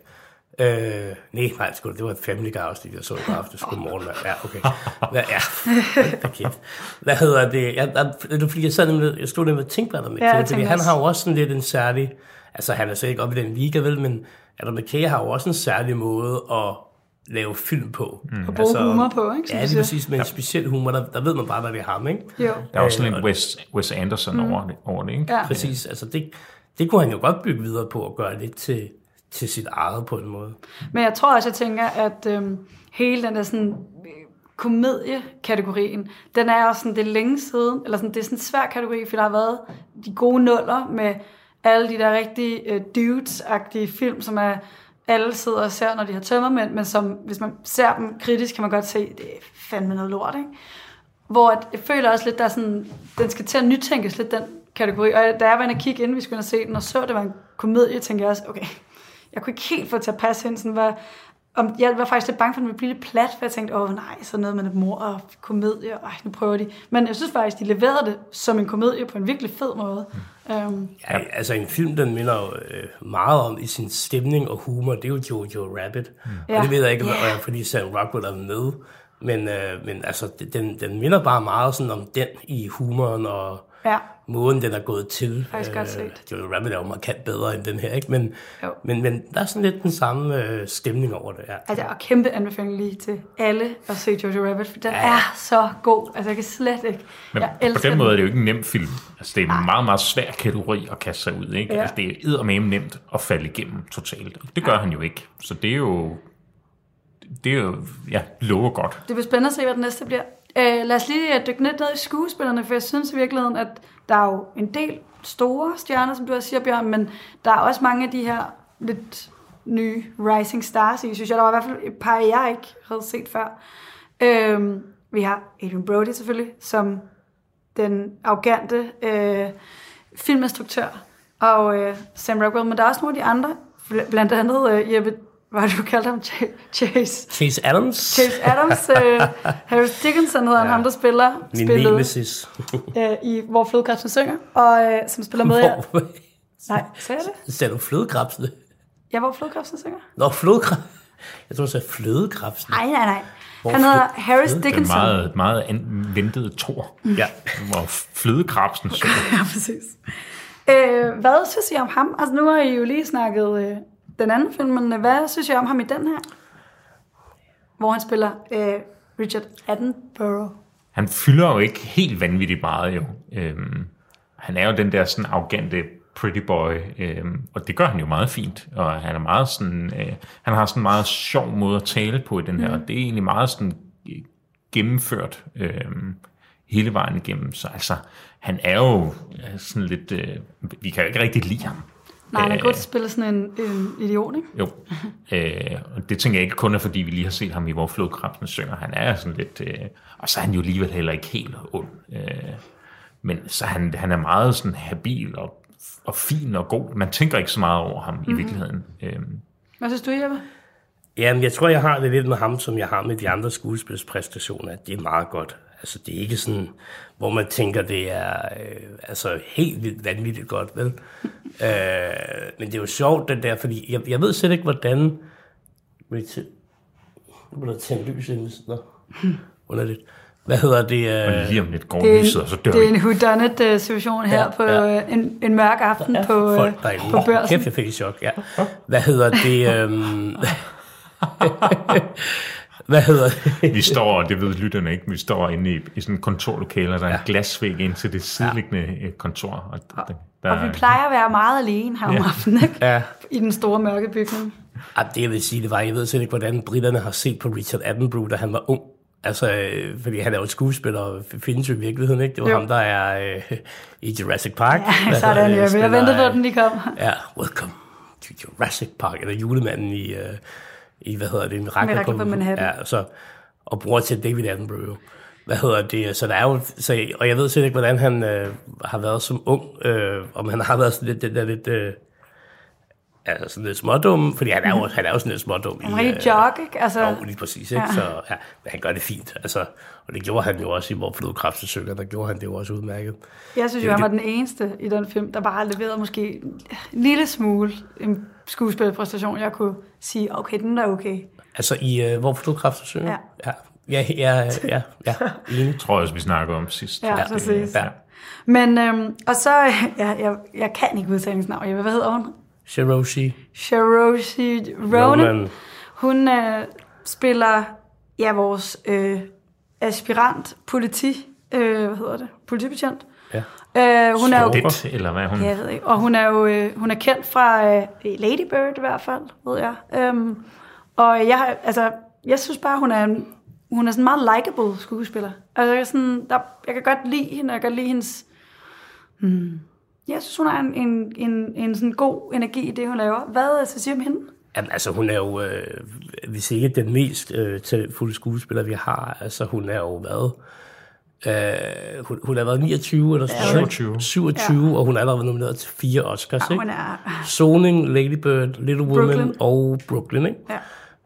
Øh, nej, nej, sgu, det var et Family Guy afsnit, jeg så i går aftes. Godmorgen, mand. Ja, okay. Hvad, ja, forkert. Hvad hedder det? Jeg, jeg, det er fordi, jeg, sad nemlig, jeg stod nemlig og tænkte på Adam Ja, fordi han har jo også sådan lidt en særlig, altså han er så ikke oppe i den liga, vel, men Adam McKay har jo også en særlig måde at lave film på. Mm. Og bruge humor på, ikke, Ja, lige siger. præcis, med en speciel humor, der, der ved man bare, hvad det er ham, ikke? Jo. der er også sådan Øh, en Wes, Wes Anderson mm. over, det, over det, ikke? Ja. Præcis, altså det, det kunne han jo godt bygge videre på og gøre lidt til, til sit eget på en måde. Men jeg tror også, jeg tænker, at øhm, hele den der sådan øh, komediekategorien, den er også sådan, det er længe siden, eller sådan, det er sådan en svær kategori, for der har været de gode nuller med alle de der rigtig øh, dudes-agtige film, som er alle sidder og ser, når de har tømmermænd, men som, hvis man ser dem kritisk, kan man godt se, det er fandme noget lort, ikke? Hvor at, jeg føler også lidt, der sådan, den skal til at nytænkes lidt, den kategori. Og da jeg var inde og kigge, inden vi skulle ind og se den, og så, det var en komedie, tænkte jeg også, okay, jeg kunne ikke helt få til at passe ind, sådan, hvad, om, jeg var faktisk lidt bange for, at den ville blive lidt plat, for jeg tænkte, åh nej, så noget med et mor og komedie, ej, nu prøver de. Men jeg synes faktisk, de leverede det som en komedie på en virkelig fed måde. Um, Ja, altså en film, den minder jo øh, meget om i sin stemning og humor, det er jo Jojo Rabbit. Mm. Ja. Og det ved jeg ikke, Ja. yeah. fordi Sam Rockwell er med. Men, øh, men altså, den, den minder bare meget sådan om den i humoren og ja, måden, den er gået til. Faktisk godt set. Jojo Rabbit er jo markant bedre end den her, ikke? Men, Jo. men, men der er sådan lidt den samme øh, stemning over det, ja. altså, og kæmpe anbefaling lige til alle at se Jojo Rabbit, for den er så god. Altså, jeg kan slet ikke. Men jeg på den måde er det jo ikke en nem film. Altså, det er en meget, meget svær kategori at kaste sig ud. Ikke? Ja. Altså, det er eddermame nemt at falde igennem totalt. Det gør han jo ikke. Så det er jo... Det er jo... Ja, lover godt. Det bliver spændende at se, hvad det næste bliver. Øh, lad os lige øh, dykke lidt ned i skuespillerne, for jeg synes i virkeligheden, at der er jo en del store stjerner, som du også siger, Bjørn, men der er også mange af de her lidt nye rising stars i, synes jeg. Der var i hvert fald et par, jeg ikke havde set før. Øh, vi har Adrian Brody selvfølgelig, som den arrogante øh, filminstruktør, og øh, Sam Rockwell, men der er også nogle af de andre, blandt andet øh, Jeppe, hvad har du kaldt ham? Ch- Chase. Chase Adams. Chase Adams. Øh, Harris Dickinson hedder han, Ja. ham der spiller. Min spillede, nemesis. øh, i Hvor flodkrebsen synger, og øh, som spiller med her. Hvor, Nej, sagde jeg det? sagde du flødekrabsene? Ja, Hvor flodkrebsen synger? Nå, flødekrab. Jeg tror, du sagde flødekrabsene. Nej, nej, nej. Hvor Han hedder Harris fløde? Den Dickinson. meget, meget ventede tor. Ja. Hvor flødekrabsen [LAUGHS] så. Ja, præcis. Øh, hvad synes I om ham? Altså, nu har I jo lige snakket øh, den anden film, men øh, hvad synes I om ham i den her? Hvor han spiller øh, Richard Attenborough. Han fylder jo ikke helt vanvittigt meget jo. Øhm, han er jo den der sådan arrogante pretty boy, øhm, og det gør han jo meget fint. Og han er meget sådan, øh, han har sådan en meget sjov måde at tale på i den her, Mhm. og det er egentlig meget sådan øh, gennemført øhm, hele vejen igennem. Så altså, han er jo øh, sådan lidt, øh, vi kan jo ikke rigtig lide ham. Nej, han er Øh, godt til at spille sådan en, en idiot, ikke? Jo, øh, og det tænker jeg ikke kun er, fordi vi lige har set ham i Hvor flodkrabsen synger. Han er sådan lidt, øh, og så er han jo alligevel heller ikke helt ond. Øh, men så han, han er meget sådan habil og, og fin og god. Man tænker ikke så meget over ham i Mhm. virkeligheden. Øh, Hvad synes du, Jeppe? Jamen, jeg tror, jeg har det lidt med ham, som jeg har med de andre skuespilspræstationer, at det er meget godt. Altså, det er ikke sådan, hvor man tænker, det er øh, altså helt vildt vanvittigt godt, vel? Øh, men det er jo sjovt, den der, fordi jeg, jeg ved slet ikke, hvordan... Nu bliver der tændt lys inde. Nå, underligt. Hvad hedder det? og Øh, lige om lidt går Det er, lyset, og så dør det er en whodunit-situation her Ja, på ja. øh, en, en mørk aften ja, på, øh, folk derinde. på børsen. Kæft, jeg fik et chok, ja. Hvad hedder det? Øhm, [LAUGHS] [LAUGHS] hvad hedder det? [LAUGHS] Vi står, og det ved lytterne ikke, vi står inde i, i sådan en kontorlokale, og der er en glasvæg ind til det sideliggende ja. kontor. Og, der, der, Og vi plejer at være meget alene her om aftenen, ikke? Ja. I den store mørke bygning. Ja, det jeg vil sige, det var, jeg ved slet ikke, hvordan britterne har set på Richard Attenborough, da han var ung. Altså, øh, fordi han er jo et skuespiller, og findes jo i virkeligheden, ikke? Det var Jo. ham, der er øh, i Jurassic Park. Ja, Hvad sådan, Jeppe. Jeg ventede på, øh, den lige kom. Ja, welcome to Jurassic Park, eller julemanden i, øh, i hvad hedder det, Mirakel, Mirakel på Manhattan. Ja, så, og bror til David Attenborough. Hvad hedder det? Så der er jo, så, og jeg ved slet ikke, hvordan han øh, har været som ung, øh, om han har været sådan lidt, den der lidt, øh, altså sådan lidt smådum, fordi han er jo, han er jo sådan lidt smådum. Han var rigtig jog, ikke? Altså, Jo, lige præcis, ikke? Ja. Så ja, men han gør det fint, altså, og det gjorde han jo også i Hvor flodkræftet synger, der gjorde han det jo også udmærket. jeg synes jo, Det- han var det- den eneste i den film, der bare har leveret måske en lille smule en skuespilpræstation, jeg kunne sige, okay, den er okay. Altså i uh, Hvor flodkræftet synger? Ja. Ja, ja, ja, ja, ja, [LAUGHS] enig. tror jeg også, vi snakker om sidst. Ja, Ja, præcis. Ja. Men, øhm, og så, [LAUGHS] ja, jeg, jeg kan ikke udtale hendes navn. Jeppe. Hvad hedder hun? Shiroshi Sharoshi Ronan. Ronan. Hun øh, spiller, ja, vores øh, aspirant politi, øh, hvad hedder det? Politibetjent. Ja. Øh, hun er jo, Det, eller hvad er hun? ja, jeg ved ikke, og hun er jo øh, hun er kendt fra øh, Lady Bird i hvert fald, ved jeg. Øhm, og jeg, har- altså, jeg synes bare, hun er en, hun er sådan en meget likable skuespiller. Altså, jeg, sådan, der, jeg kan godt lide hende, og jeg kan godt lide hendes... Hmm, jeg synes, hun har en, en, en, en sådan god energi i det, hun laver. Hvad så siger om hende? Jamen, altså, hun er jo, øh, hvis ikke den mest øh, talentfulde skuespiller, vi har. Altså, hun er jo været... Øh, hun, hun har været 29 eller sådan noget, ikke? 27. 27, ja. og hun er allerede nomineret til fire Oscars, Ja, ikke? hun er... Soning, Lady Bird, Little Women Brooklyn. og Brooklyn, ikke? Ja.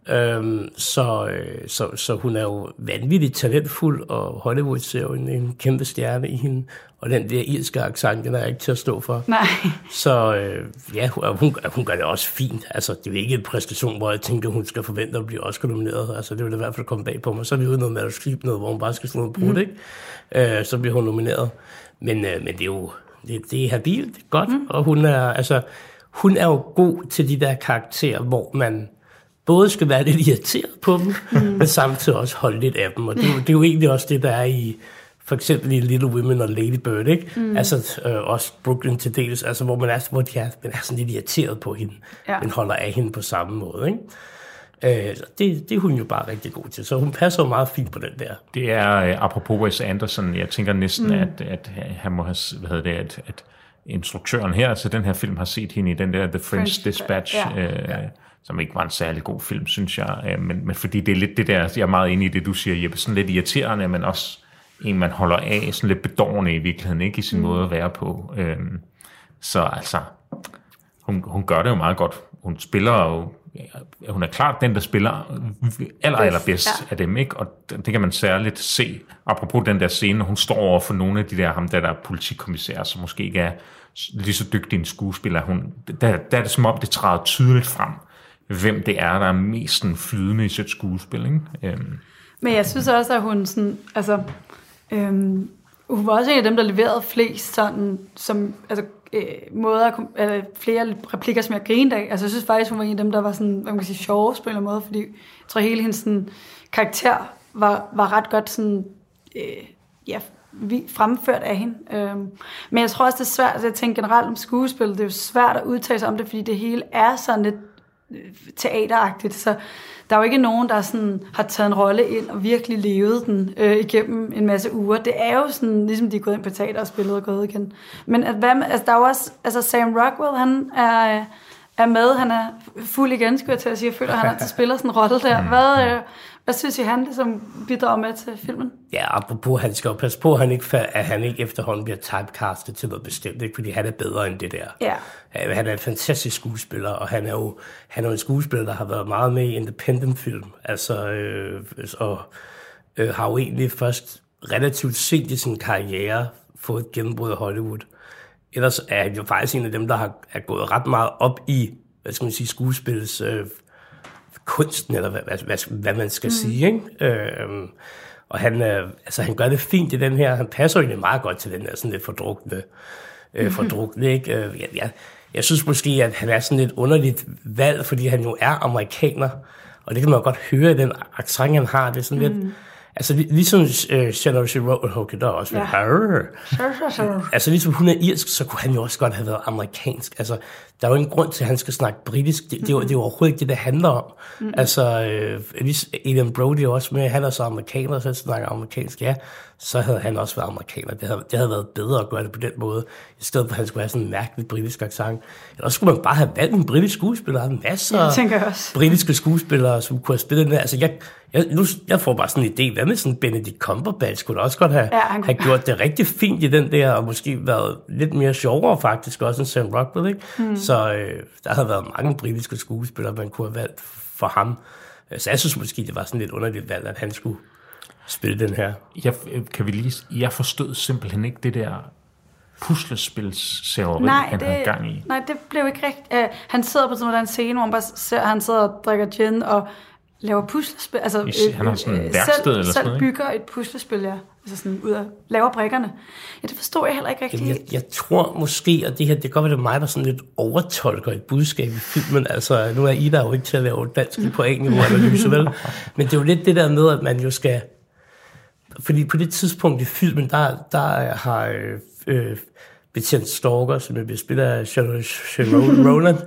Øhm, så, øh, så, så hun er jo vanvittigt talentfuld, og Hollywood ser jo en, en kæmpe stjerne i hende. Og den der irske accent, den er ikke til at stå for. Nej. Så øh, ja, hun, hun, hun gør det også fint. Altså, det er jo ikke en præstation, hvor jeg tænker, hun skal forvente at blive Oscar-nomineret. Altså, det vil i hvert fald komme bag på mig. Så er vi ude noget manuskript, noget, hvor hun bare skal slå noget brud, mm. ikke? Øh, så bliver hun nomineret. Men, øh, men det er jo det, det er habilt, det er godt. Mm. Og hun er, altså, hun er jo god til de der karakterer, hvor man både skal være lidt irriteret på dem, mm. men samtidig også holde lidt af dem. Og det, er jo- det er jo egentlig også det, der er i for eksempel i Little Women og Lady Bird, ikke? Mm. Altså øh, også Brooklyn til dels, altså hvor man er, hvor de er, man er sådan lidt irriteret på hende, Ja. ja. men holder af hende på samme måde, ikke? Øh, så det, det er hun jo bare rigtig god til, så hun passer jo meget fint på den der. Det er, øh, apropos Wes Anderson, jeg tænker næsten, Mm. at, at han må have, hvad hedder det, at, at instruktøren her, altså den her film, har set hende i den der The French, French Dispatch, ja. øh, som ikke var en særlig god film, synes jeg. Øh, men, men fordi det er lidt det der, jeg er meget enig i det, du siger, Jeppe, sådan lidt irriterende, men også en, man holder af, sådan lidt bedårende i virkeligheden, ikke i sin mm. måde at være på. Øh, så altså, hun, hun gør det jo meget godt. Hun spiller jo hun er klart den, der spiller aller, allerbedst ja. af dem, ikke? Og det kan man særligt se, apropos den der scene, hun står over for nogle af de der, ham der, der er politikommissær, som måske ikke er lige så dygtig en skuespiller. Hun, der, der er det som om, det træder tydeligt frem, hvem det er, der er mest sådan flydende i sit skuespil, ikke? Øhm. Men jeg synes også, at hun sådan, altså, øhm, hun var også en af dem, der leverede flest sådan, som, altså, øh, måder, eller flere replikker, som jeg grinede af. Altså, jeg synes faktisk, hun var en af dem, der var sådan, hvad man kan sige, sjove på en eller anden måde, fordi jeg tror, hele hendes sådan, karakter var, var ret godt sådan, øh, ja, vi, fremført af hende. Øhm, men jeg tror også, det er svært, at jeg tænker generelt om skuespil, det er jo svært at udtale sig om det, fordi det hele er sådan lidt teateragtigt, så der er jo ikke nogen, der sådan har taget en rolle ind og virkelig levet den øh, igennem en masse uger. Det er jo sådan, ligesom de er gået ind på teater og spillet og gået igen. Men at, hvad, altså, der er jo også, altså Sam Rockwell, han er, er med, han er fuld igen, skulle jeg til at sige. Jeg føler, at han har spiller sådan en rolle der. Hvad, øh, hvad synes I, han ligesom bidrager med til filmen? Ja, apropos, han skal jo passe på, at han ikke, at han ikke efterhånden bliver typecastet til noget bestemt, ikke? fordi han er bedre end det der. Ja. Han er en fantastisk skuespiller, og han er jo, han er en skuespiller, der har været meget med i independent-film, altså, øh, og øh, har jo egentlig først relativt sent i sin karriere fået et gennembrud i Hollywood. Ellers er han jo faktisk en af dem, der har, er gået ret meget op i, hvad skal man sige, skuespils øh, kunsten, eller hvad, hvad, hvad man skal mm. sige. Ikke? Øh, og han, øh, altså, han gør det fint i den her. Han passer egentlig meget godt til den her sådan lidt fordrukne. Øh, mhm. fordrukne ikke? Øh, ja, ja, jeg synes måske, at han er sådan lidt underligt valg, fordi han jo er amerikaner. Og det kan man jo godt høre i den accent, han har. Det er sådan mm. lidt Altså ligesom uh, Shannon Shearer, okay, der er også lidt, ja. altså ligesom hun er irsk, så kunne han jo også godt have været amerikansk. Altså, der er jo ingen grund til, at han skal snakke britisk. Det, det, er, det er overhovedet ikke det, det handler om. Mm-hmm. Altså, øh, Adrian Brody er også med, han er så amerikaner, så han snakker amerikansk, ja, så havde han også været amerikaner. Det havde, det havde været bedre at gøre det på den måde, i stedet for at han skulle have sådan en mærkelig britisk accent. Eller skulle man bare have valgt en britisk skuespiller. Der er masser af britiske skuespillere, som kunne have spillet den Altså, jeg, jeg, nu, jeg får bare sådan en idé, hvad med sådan Benedict Cumberbatch? Skulle da også godt have, ja, han... have gjort det rigtig fint i den der, og måske været lidt mere sjovere faktisk, også end Sam Rockwell, ikke? Mm. Så øh, der har været mange britiske skuespillere, man kunne have valgt for ham. Så jeg synes måske, det var sådan lidt underligt valg, at han skulle spille den her. Jeg, kan vi lige, jeg forstod simpelthen ikke det der puslespilsserveri, han det, havde gang i. Nej, det blev ikke rigtigt. Uh, han sidder på sådan en scene, hvor man bare ser, han sidder og drikker gin og laver puslespil. Altså, I, han har sådan et værksted selv, eller sådan noget, bygger et puslespil, ja. Altså sådan ud af, laver brikkerne. Ja, det forstår jeg heller ikke rigtigt. Jeg, jeg, tror måske, at det her, det kan godt være, det mig, der sådan lidt overtolker et budskab i filmen. Altså, nu er Ida jo ikke til at lave dansk på engelsk analyse, vel? Men det er jo lidt det der med, at man jo skal... Fordi på det tidspunkt i filmen, der, der har øh, øh betjent Stalker, som jeg bliver spillet af Sharon [LAUGHS] Roland,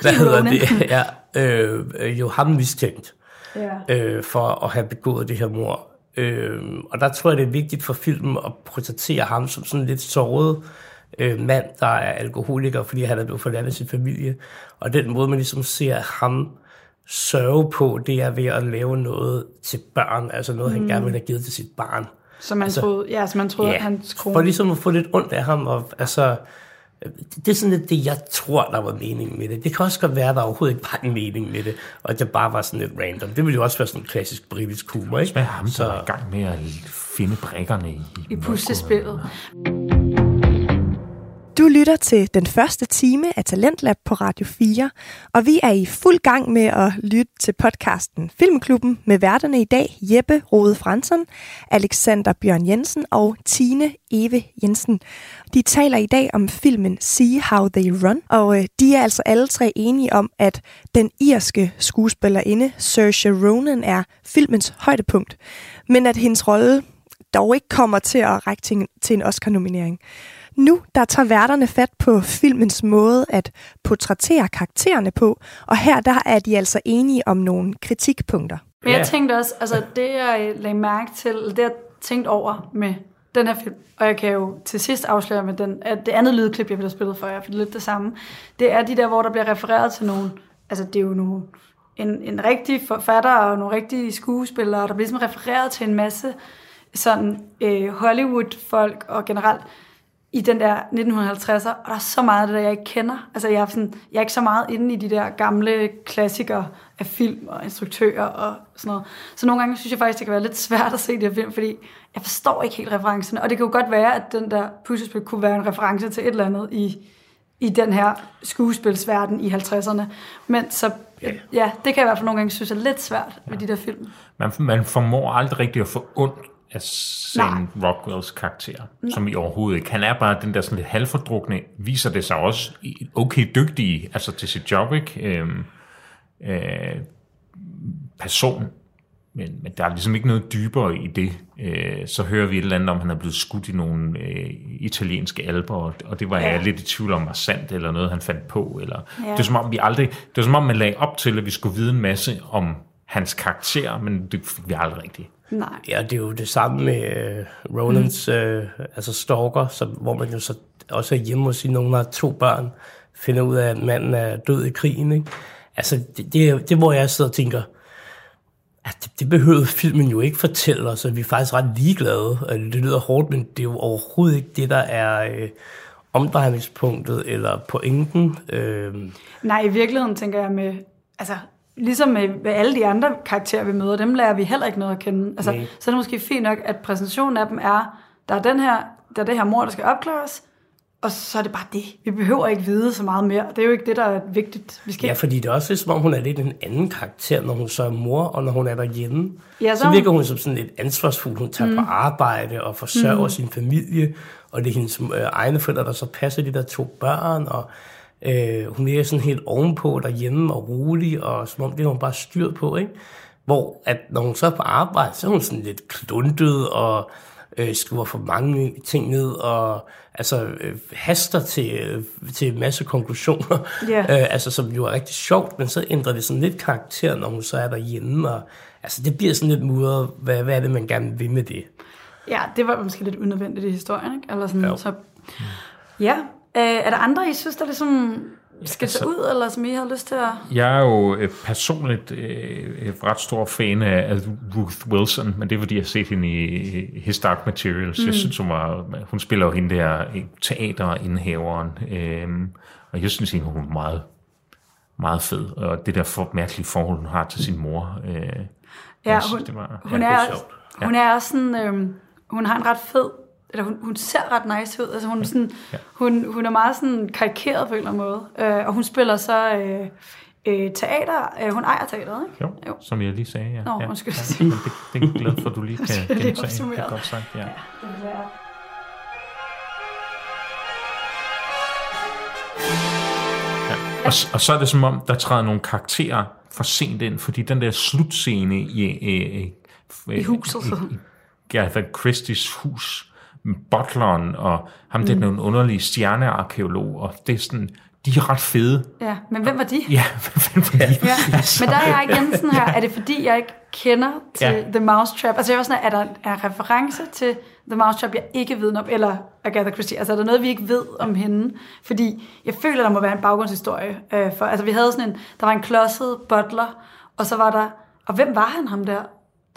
hvad hedder det? Ja, øh, jo ham mistænkt ja. øh, for at have begået det her mor. Øh, og der tror jeg, det er vigtigt for filmen at portrættere ham som sådan lidt såret øh, mand, der er alkoholiker, fordi han er blevet forladt af sin familie. Og den måde, man ligesom ser ham sørge på, det er ved at lave noget til børn, altså noget, mm. han gerne vil have givet til sit barn. Som man altså, troede, ja, som man troede, ja, hans kone... For ligesom at få lidt ondt af ham, og altså det er sådan lidt det, jeg tror, der var meningen med det. Det kan også godt være, at der overhovedet ikke var en mening med det, og at det bare var sådan lidt random. Det ville jo også være sådan en klassisk britisk humor, ikke? Hvad er ham, der er i gang med at finde brækkerne i, i puslespillet? Du lytter til den første time af Talentlab på Radio 4, og vi er i fuld gang med at lytte til podcasten Filmklubben med værterne i dag Jeppe Rode Fransen, Alexander Bjørn Jensen og Tine Eve Jensen. De taler i dag om filmen See How They Run, og øh, de er altså alle tre enige om, at den irske skuespillerinde Saoirse Ronan er filmens højdepunkt, men at hendes rolle dog ikke kommer til at række til en Oscar-nominering. Nu der tager værterne fat på filmens måde at portrættere karaktererne på, og her der er de altså enige om nogle kritikpunkter. Men jeg tænkte også, altså det jeg lagde mærke til, det jeg tænkte over med den her film, og jeg kan jo til sidst afsløre med den, at det andet lydklip, jeg ville have spillet for jer, for det er lidt det samme, det er de der, hvor der bliver refereret til nogen, altså det er jo nogle, en, en rigtig forfatter og nogle rigtige skuespillere, der bliver ligesom refereret til en masse sådan øh, Hollywood-folk og generelt i den der 1950'er, og der er så meget af det, der jeg ikke kender. Altså, jeg er, sådan, jeg er ikke så meget inde i de der gamle klassikere af film og instruktører og sådan noget. Så nogle gange synes jeg faktisk, det kan være lidt svært at se de her film, fordi jeg forstår ikke helt referencerne. Og det kan jo godt være, at den der puslespil kunne være en reference til et eller andet i, i den her skuespilsverden i 50'erne. Men så, ja, ja det kan jeg i hvert fald nogle gange synes er lidt svært med de der film. Man, man formår aldrig rigtig at få ondt af Sam Rockwells karakter, Nej. som i overhovedet ikke. Han er bare den der sådan lidt halvfordrukne, viser det sig også okay dygtig altså til sit job, ikke? Øhm, øh, person. Men, men der er ligesom ikke noget dybere i det. Øh, så hører vi et eller andet om, han er blevet skudt i nogle øh, italienske alber, og, og det var ja. Ja. jeg lidt i tvivl om var sandt, eller noget han fandt på. Eller, Ja. Det er som om vi aldrig, det var som om man lagde op til, at vi skulle vide en masse om hans karakter, men det fik vi aldrig rigtigt. Nej. Ja, det er jo det samme med uh, Ronans, mm. uh, altså stalker, som, hvor man jo så også er hjemme hos sine nogen, har to børn, finder ud af, at manden er død i krigen. Ikke? Altså, det, det, det hvor jeg sidder og tænker, at det, det behøvede filmen jo ikke fortælle os, og vi er faktisk ret ligeglade. Det lyder hårdt, men det er jo overhovedet ikke det, der er øh, omdrejningspunktet eller pointen. Øh, Nej, i virkeligheden tænker jeg med, altså ligesom med, med alle de andre karakterer, vi møder, dem lærer vi heller ikke noget at kende. Altså, Nej. så er det måske fint nok, at præsentationen af dem er, der er den her, der er det her mor, der skal opklares, og så er det bare det. Vi behøver ikke vide så meget mere. Det er jo ikke det, der er vigtigt. Vi skal Ja, fordi det er også som om hun er lidt en anden karakter, når hun så er mor, og når hun er derhjemme. Ja, så så hun- virker hun som sådan lidt ansvarsfuld. Hun tager mm. på arbejde og forsørger mm. sin familie, og det er hendes øh, egne forældre, der så passer de der to børn, og øh, hun er sådan helt ovenpå derhjemme og rolig, og som om det har hun bare styr på, ikke? Hvor at når hun så er på arbejde, så er hun sådan lidt kluntet og øh, skriver for mange ting ned og altså øh, haster til, øh, til en masse konklusioner, Ja. [LAUGHS] øh, altså som jo er rigtig sjovt, men så ændrer det sådan lidt karakter, når hun så er derhjemme, og altså det bliver sådan lidt mudret, hvad, hvad er det, man gerne vil med det? Ja, det var måske lidt unødvendigt i historien, ikke? Eller sådan, Jo. så, ja. Øh, er der andre, I synes, der ligesom skal Altså- tage ud, eller som I har lyst til at... Jeg er jo øh, personligt øh, ret stor fan af, af Ruth Wilson, men det er fordi, jeg har set hende i His Dark Materials. Mm. Jeg synes, hun, var, hun spiller jo hende der øh, teaterindhaveren, øh, og jeg synes, hende, hun er meget, meget fed. Og det der for, mærkelige forhold, hun har til sin mor. Øh, Ja, hun, synes, det var- hun, ja, er, sjovt. hun er også sådan, øhm, hun har en ret fed, eller hun, hun ser ret nice ud, altså hun, er sådan, Ja. hun, hun er meget sådan karikeret på en eller anden måde, øh, og hun spiller så øh, øh, teater, øh, hun ejer teateret, ikke? Jo, jo, som jeg lige sagde. Ja. Nå, ja. undskyld. Ja, det, det er glad for, at du lige [LAUGHS] kan Det er gentage. Det er godt sagt, ja. Og, s- og så er det som om, der træder nogle karakterer for sent ind, fordi den der slutscene i, i, i, I huset. i, i Gather Christies hus, butleren og ham der Mm. mm. nogle underlige stjernearkeolog, og det er sådan, de er ret fede. Ja, men hvem var de? Ja, [LAUGHS] hvem var de? Ja. Men der er jeg igen sådan her, er det fordi, jeg ikke kender til Ja. ja. The Mousetrap? Altså jeg var sådan, er der er reference til The Mousetrap, jeg ikke ved om, eller Agatha Christie? Altså er der noget, vi ikke ved om hende? Fordi jeg føler, der må være en baggrundshistorie. Øh, for, altså vi havde sådan en, der var en klodset butler, og så var der, og hvem var han, ham der?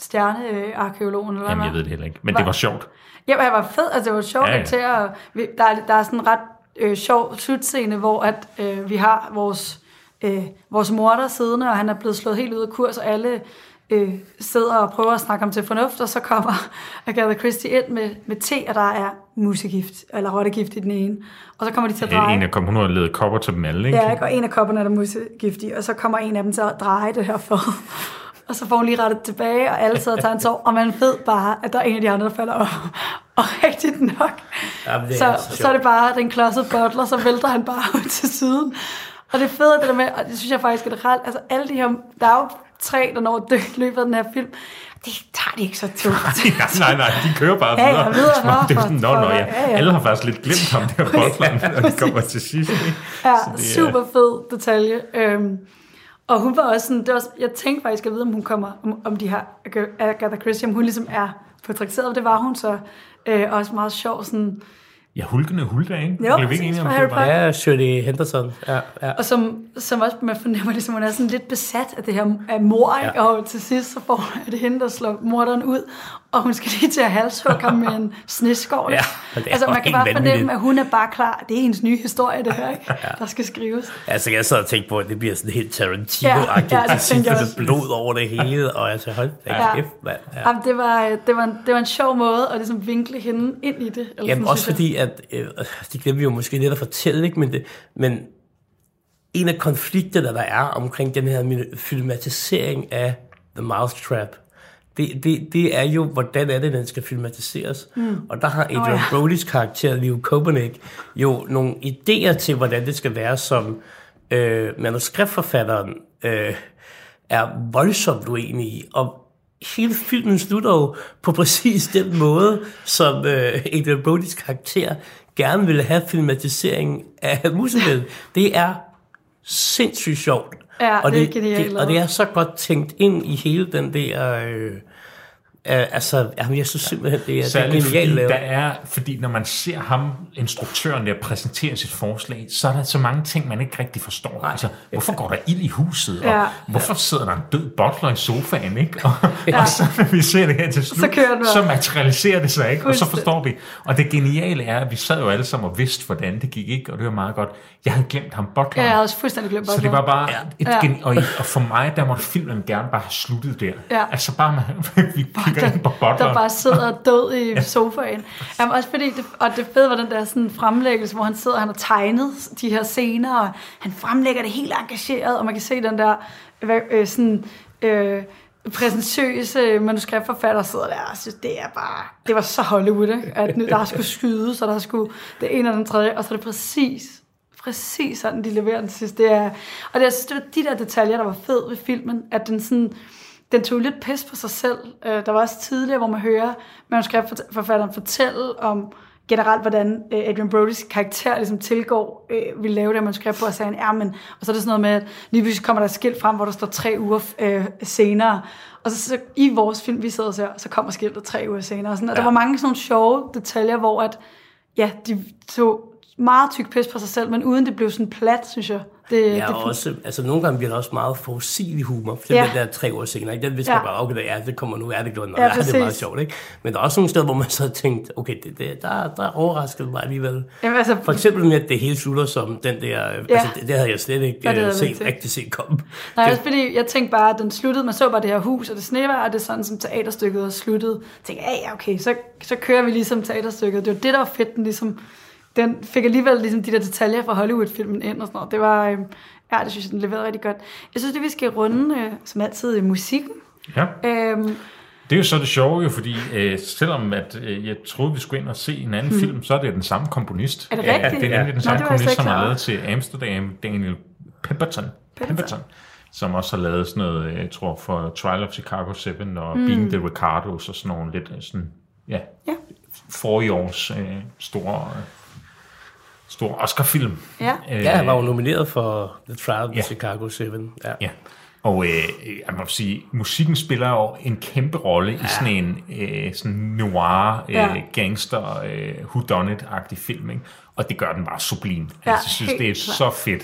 Stjernearkeologen? Eller Jamen, jeg ved det heller ikke, men det var sjovt. Ja, men det var fedt. Altså, det var sjovt Ja, ja, til at... Der, er, der er sådan en ret øh, sjov slutscene, hvor at, øh, vi har vores, øh, vores morder siddende, og han er blevet slået helt ud af kurs, og alle øh, sidder og prøver at snakke ham til fornuft, og så kommer [LAUGHS] Agatha Christie ind med, med te, og der er musegift, eller rottegift i den ene. Og så kommer de til at dreje. En af kom, hun har lavet kopper til dem alle, ikke? Ja, ikke? og en af kopperne er der musegift i, og så kommer en af dem til at dreje det her for. Og så får hun lige rettet tilbage, og alle sidder og tager en sov, og man ved bare, at der er en af de andre, der falder op. [LAUGHS] Og rigtigt nok, Jamen, det er så, altså så er det bare den klodsede butler, så vælter han bare [LAUGHS] ud til siden. Og det fede det der med, og det synes jeg faktisk generelt, altså alle de her, der er jo tre, der når at dø i løbet af den her film, det tager de ikke så tungt. [LAUGHS] nej, nej, nej, de kører bare Ja, videre. ja, videre, nå, det er sådan, nå, nå, ja. ja, ja. Alle har faktisk lidt glemt ham der botleren, når de kommer til sidst. ikke? Ja, Så det er- super fed detalje. Øhm, og hun var også sådan, det var, også- jeg tænkte faktisk at vide, om hun kommer, om, om de her Agatha Christie, om hun ligesom er portrætteret, det var hun så. Øh, også meget sjov, sådan, Ja, Hulkende Hulda, ikke? Jo, vi ikke enige om det? Harry var- Potter. Ja, Shirley Henderson. Ja, ja. Og som, som også man fornemmer, ligesom hun er sådan lidt besat af det her af mor? Ja. og til sidst så får det hende, der slår morderen ud, og hun skal lige til at halshugge ham med en [LAUGHS] sneskår. ikke? Ja, altså man kan bare vanvittigt. fornemme, at hun er bare klar. Det er hendes nye historie, det her, ikke? [LAUGHS] der skal skrives. Altså, jeg sad og tænkte på, at det bliver sådan helt Tarantino-agtigt Ja, ja, det til sidst, med blod over det hele, og altså, hold da Ja. kæft, mand. Ja. Jamen, det, var, det, var en, det var en sjov måde at ligesom vinkle hende ind i det. Eller Jamen sådan, også fordi, at øh, det glemmer vi jo måske lidt at fortælle, ikke? Men, det, men en af konflikterne, der er omkring den her filmatisering af The Mousetrap, det, det, det er jo, hvordan er det, den skal filmatiseres. Mm. Og der har Adrian oh, ja. Brody's karakter, Leo Kopenik, jo nogle idéer til, hvordan det skal være, som øh, manuskriptforfatteren øh, er voldsomt uenig i. Og hele filmen slutter jo på præcis den måde, som øh, Adrian Brody's karakter gerne ville have filmatiseringen af musicalen. Det er sindssygt sjovt. Ja, og det er genialt det, og det er så godt tænkt ind i hele den der... Øh, øh, altså, jamen, jeg synes simpelthen, det er, det er Særligt fordi, genialt lavet. der er, fordi når man ser ham, instruktøren der, præsentere sit forslag, så er der så mange ting, man ikke rigtig forstår. Nej. Altså, hvorfor går der ild i huset? Og Ja. hvorfor sidder der en død butler i sofaen? Ikke? Og, ja. og så når vi ser det her til slut, Så så materialiserer det sig, ikke? og så forstår vi. Og det geniale er, at vi sad jo alle sammen og vidste, hvordan det gik, ikke? og det var meget godt. Jeg havde glemt ham Ja, butleren. jeg havde også fuldstændig glemt Så det var bare ja. et Ja. gen- og, og for mig, der måtte filmen gerne bare have sluttet der. Ja. Altså bare, med, [LAUGHS] vi butleren. [LAUGHS] der bare sidder død i [LAUGHS] sofaen. Jamen også fordi, det, og det fede var den der sådan fremlæggelse, hvor han sidder, han har tegnet de her scener, og han fremlægger det helt engageret, og man kan se den der øh, sådan, øh, præsentøse manuskriptforfatter sidder der og synes, det er bare, det var så Hollywood, ikke? at nu- der skulle skydes, og der skulle det ene og den tredje, og så er det præcis præcis sådan, de leverer den sidste. Det er, og det, jeg synes, det var de der detaljer, der var fed ved filmen, at den sådan, den tog lidt pis på sig selv. Øh, der var også tidligere, hvor man hører manuskriptforfatteren fortælle om generelt, hvordan øh, Adrian Brody's karakter ligesom tilgår, øh, vil lave det her manuskript på, og sagde ja, men, og så er det sådan noget med, at lige pludselig kommer der et skilt frem, hvor der står tre uger øh, senere, og så, så, i vores film, vi sidder og ser, så kommer skiltet tre uger senere, og, sådan, og der var mange sådan nogle sjove detaljer, hvor at, ja, de tog meget tyk pis på sig selv, men uden det blev sådan plat, synes jeg. Det, Ja, det, og også, altså nogle gange bliver der også meget forudsigelig humor. For Ja. den der tre år senere, ikke? den vidste Ja. bare, okay, ja, det kommer nu, er det gjort, Ja, ja, det er meget sjovt, ikke? Men der er også nogle steder, hvor man så har tænkt, okay, det, det, der, der overraskede mig alligevel. Jamen, altså- For eksempel med, at det hele slutter som den der, ja. altså det, det havde jeg slet ikke Ja, havde jeg set, rigtig set komme. Nej, det, også fordi jeg tænkte bare, at den sluttede, man så bare det her hus, og det snevejr, og det er sådan, som teaterstykket er sluttet. Jeg tænkte, ja, okay, så, så kører vi ligesom teaterstykket. Det var det, der var fedt, den ligesom, den fik alligevel ligesom de der detaljer fra Hollywood-filmen ind og sådan noget. Det var, øh, ja, det synes jeg, den leverede rigtig godt. Jeg synes, det vi skal runde, øh, som altid, øh, musikken. Ja. Øhm, Det er jo så det sjove jo, fordi øh, selvom at, øh, jeg troede, vi skulle ind og se en anden Hmm. film, så er det den samme komponist. Er det Ja, rigtigt? det er nemlig den Nå, samme slet komponist, som har lavet til Amsterdam, Daniel Pemberton. Pemberton. Som også har lavet sådan noget, øh, jeg tror, for Trial of Chicago 7 og Mm. Being the Ricardos og sådan nogle lidt øh, sådan, ja, Ja. forrige års øh, store, øh, store Oscar-film. Ja. ja, han var jo nomineret for The Trial of Ja. Chicago 7. Ja. Ja. Og øh, jeg må sige, musikken spiller jo en kæmpe rolle ja. i sådan en øh, sådan noir, øh, Ja. gangster, øh, whodunit-agtig film. Ikke? Og det gør den bare sublim. Ja, altså, jeg synes, det er så fedt.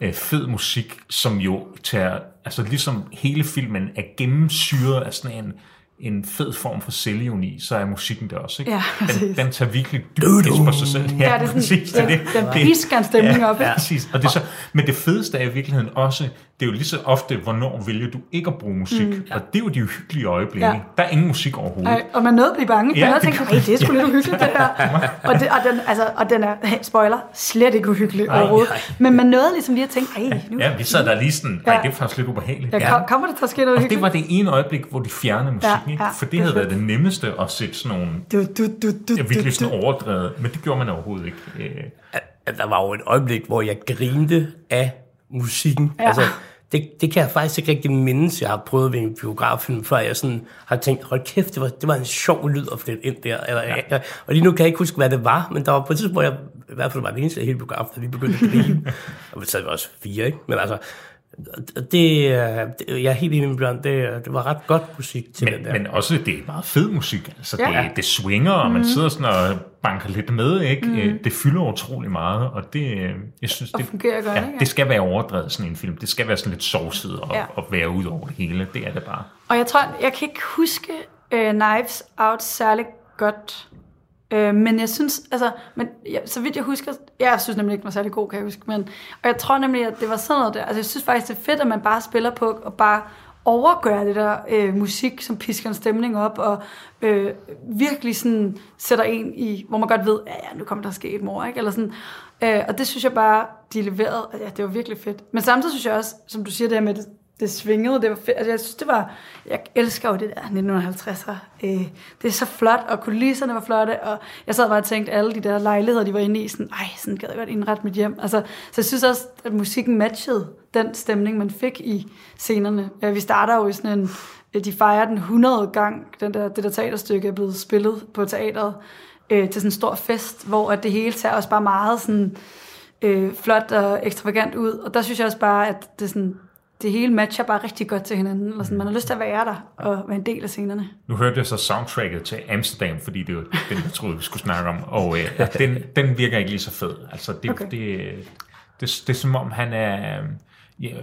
Øh, fed musik, som jo tager, altså ligesom hele filmen er gennemsyret af sådan en, en fed form for selvironi, så er musikken der også. Ikke? Ja, den, præcis. den tager virkelig pis på sig selv. Ja, det er sådan- præcis, den- det. den Det- pisker en stemning op, ikke? Ja, præcis. Og det så, men det fedeste er i virkeligheden også, det er jo lige så ofte, hvornår vælger du ikke at bruge musik. Mm. Mm. Og det er jo de uhyggelige øjeblikke. Ja. Ja. Der er ingen musik overhovedet. Ej, og man nåede at blive bange. Ja, man nåede at det det er sgu lidt uhyggeligt, det her. Og, det, og, den, altså, og den er, hey, spoiler, slet ikke uhyggelig Nej, overhovedet. nej. Men man nåede ligesom lige at tænke, hey, nu Ja, vi sad der lige sådan, Ja. nej, det er faktisk lidt ubehageligt. ja, kom, kommer der til at ske noget Og det var det ene øjeblik, hvor de fjernede musikken, Ja, ikke? ja, for det, det havde været det nemmeste at sætte sådan nogle Du, du, du, du, ja, virkelig sådan overdrevet, men det gjorde man overhovedet ikke. Der var jo et øjeblik, hvor jeg grinte af musikken. Ja. Altså, det, det kan jeg faktisk ikke rigtig mindes, jeg har prøvet ved en biograffilm, før jeg sådan har tænkt, hold kæft, det var, det var en sjov lyd at flytte ind der. Eller, ja. jeg, og lige nu kan jeg ikke huske, hvad det var, men der var på et tidspunkt, hvor jeg i hvert fald var den eneste i hele biografen, der lige begyndte at grine. [LAUGHS] og vi sad også fire, ikke? Men altså, det, øh, jeg er helt enig med Bjørn, det, det var ret godt musik til den Men, der. men også, det er meget fed musik. Altså, Ja. det, det swinger, og man sidder sådan og banker lidt med, ikke? Mhm. Det fylder utrolig meget, og det, øh, jeg synes, Og det, fungerer godt, ja, ikke? det skal være overdrevet, sådan en film. Det skal være sådan lidt sovset og, ja. og være ud over det hele. Det er det bare. Og jeg tror, jeg kan ikke huske uh, Knives Out særlig godt. Øh, men jeg synes, altså, men, ja, så vidt jeg husker, jeg synes nemlig ikke, den var særlig god, kan jeg huske, men, og jeg tror nemlig, at det var sådan noget der, altså jeg synes faktisk, det er fedt, at man bare spiller på, og bare overgør det der øh, musik, som pisker en stemning op, og øh, virkelig sådan sætter en i, hvor man godt ved, ja, ja, nu kommer der at ske et mor, ikke? Eller sådan. Øh, og det synes jeg bare, de leverede, altså, ja, det var virkelig fedt. Men samtidig synes jeg også, som du siger det her med, det, det svingede, det var fedt. Altså, jeg synes, det var, jeg elsker jo det der 1950'er. Øh, det er så flot, og kulisserne var flotte, og jeg sad bare og tænkte, alle de der lejligheder, de var inde i, sådan, ej, sådan gad jeg godt indrette mit hjem. Altså, så jeg synes også, at musikken matchede den stemning, man fik i scenerne. Ja, vi starter jo i sådan en, øh, de fejrer den 100 gang, den der, det der teaterstykke er blevet spillet på teateret, øh, til sådan en stor fest, hvor at det hele tager også bare meget sådan, øh, flot og ekstravagant ud. Og der synes jeg også bare, at det, sådan, det hele matcher bare rigtig godt til hinanden. Eller sådan, man har lyst til at være der og være en del af scenerne. Nu hørte jeg så soundtracket til Amsterdam, fordi det var den, jeg troede, vi skulle snakke om. Og øh, den, den virker ikke lige så fed. Altså, det, Okay. det, det, det, det er som om, han er... øh, Ja,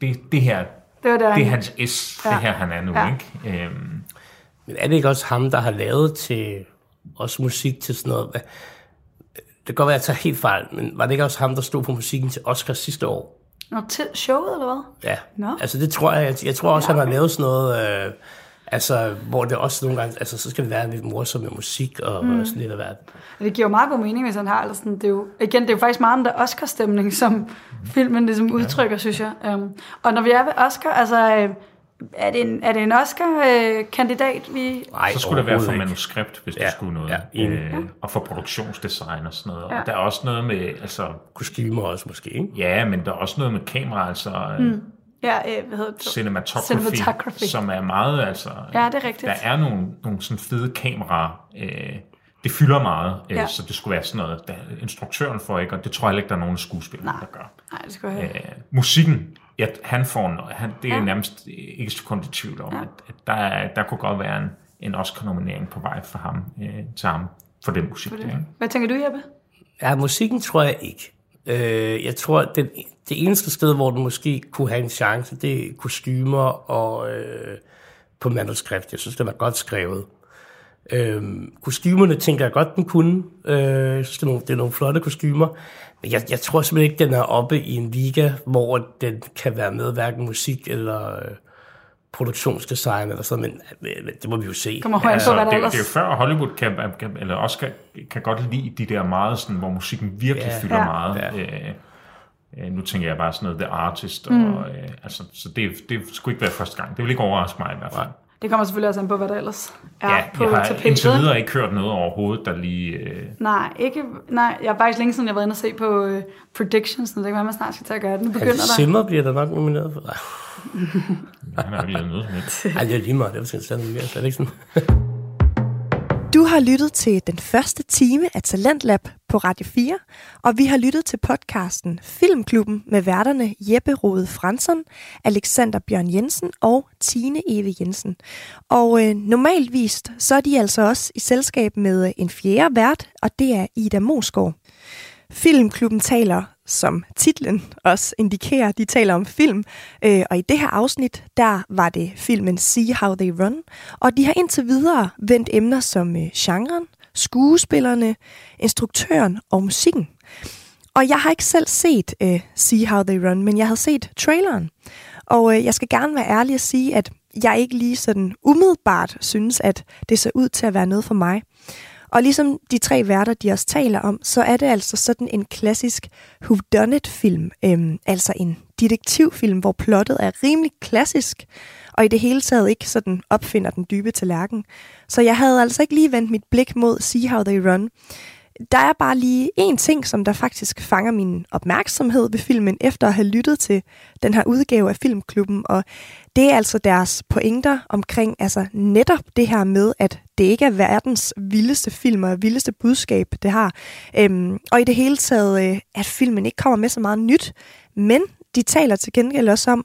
det, det her, Det var der, det er han- hans S, Ja. det her han er nu, Ja. ikke? Øhm, Men er det ikke også ham, der har lavet til også musik til sådan noget? Det kan godt være, at jeg tager helt fejl, men var det ikke også ham, der stod på musikken til Oscar sidste år? Nå, til showet, eller hvad? Ja, Nå. altså det tror jeg, jeg, jeg tror også, Ja, han har lavet sådan noget, øh, altså hvor det også nogle gange, altså så skal det være lidt morsomt med musik og, mm. og sådan lidt af hvert. Det giver jo meget god mening, hvis han har eller sådan, det er jo, igen, det er jo faktisk meget den der Oscar-stemning, som filmen ligesom udtrykker, synes jeg. Um, og når vi er ved Oscar, altså, øh, er det en, er det en Oscar-kandidat, vi... Nej, så skulle det være for ikke. manuskript, hvis ja. Ja, det skulle noget. ja, enig. øh, og for produktionsdesign og sådan noget. Ja. Og der er også noget med, altså... Kostymer også måske, ikke? Ja, men der er også noget med kamera, altså... Mm. Ja, øh, hvad hedder det? cinematography, Cinematography. som er meget, altså... Ja, det er rigtigt. Der er nogle, nogle sådan fede kameraer, øh, det fylder meget, øh, Ja. så det skulle være sådan noget, der, instruktøren får ikke, og det tror jeg heller ikke, der er nogen skuespillere, Nej. der gør. Nej, det skal jeg. Øh, musikken, ja, han får en, han, det er Ja. nærmest ikke sekund i tvivl om, Ja. at, at der, er- der kunne godt være en, en Oscar-nominering på vej for ham, øh, til ham, for den musik. For Der, det. ikke? Hvad tænker du, Jeppe? Ja, musikken tror jeg ikke. Øh, jeg tror, at det, det eneste sted, hvor den måske kunne have en chance, det er kostymer og øh, på manuskript. Jeg synes, det var godt skrevet. Øh, kostymerne tænker jeg godt, den kunne. Øh, jeg synes, det er, nogle, det er nogle flotte kostymer. Men jeg, jeg tror simpelthen ikke, den er oppe i en liga, hvor den kan være med hverken musik eller øh, produktionsdesign eller sådan, men, men, men det må vi jo se. Kommer højt Altså, på, hvad det, der er jo- ellers... det er jo før Hollywood kan, kan, eller Oscar kan godt lide de der meget sådan, hvor musikken virkelig Ja. fylder Ja. meget. Ja. Øh, øh, nu tænker jeg bare sådan noget The Artist, mm. og, øh, altså, så det, det skulle ikke være første gang. Det vil ikke overraske mig i hvert fald. Det kommer selvfølgelig også an på, hvad der ellers er Ja, på jeg har tapetet. indtil ikke? videre ikke hørt noget overhovedet, der lige... Øh, Nej, ikke, nej, jeg har faktisk længe siden, jeg har været inde og se på uh, predictions, det kan være, man snart skal til at gøre det. Nu begynder Hans der. Zimmer bliver der nok nomineret for. [LAUGHS] han har ikke lavet noget som helst. Ej, det er lige meget. Det var sådan mere. Så er det ikke sådan. Du har lyttet til den første time af Talentlab på Radio 4, og vi har lyttet til podcasten Filmklubben med værterne Jeppe Rode Fransson, Alexander Bjørn Jensen og Tine Eve Jensen. Og øh, normalvis så er de altså også i selskab med øh, en fjerde vært, og det er Ida Mosgaard. Filmklubben taler, som titlen også indikerer, de taler om film. Øh, og i det her afsnit, der var det filmen See How They Run. Og de har indtil videre vendt emner som øh, genren, skuespillerne, instruktøren og musikken. Og jeg har ikke selv set øh, See How They Run, men jeg havde set traileren. Og øh, jeg skal gerne være ærlig og sige, at jeg ikke lige sådan umiddelbart synes, at det ser ud til at være noget for mig. Og ligesom de tre værter, de også taler om, så er det altså sådan en klassisk whodunit-film. Øhm, altså en detektivfilm, hvor plottet er rimelig klassisk, og i det hele taget ikke sådan opfinder den dybe tallerken. Så jeg havde altså ikke lige vendt mit blik mod See How They Run. Der er bare lige en ting, som der faktisk fanger min opmærksomhed ved filmen, efter at have lyttet til den her udgave af Filmklubben, og det er altså deres pointer omkring altså netop det her med, at det ikke er verdens vildeste film og vildeste budskab, det har. Øhm, og i det hele taget, øh, at filmen ikke kommer med så meget nyt, men de taler til gengæld også om,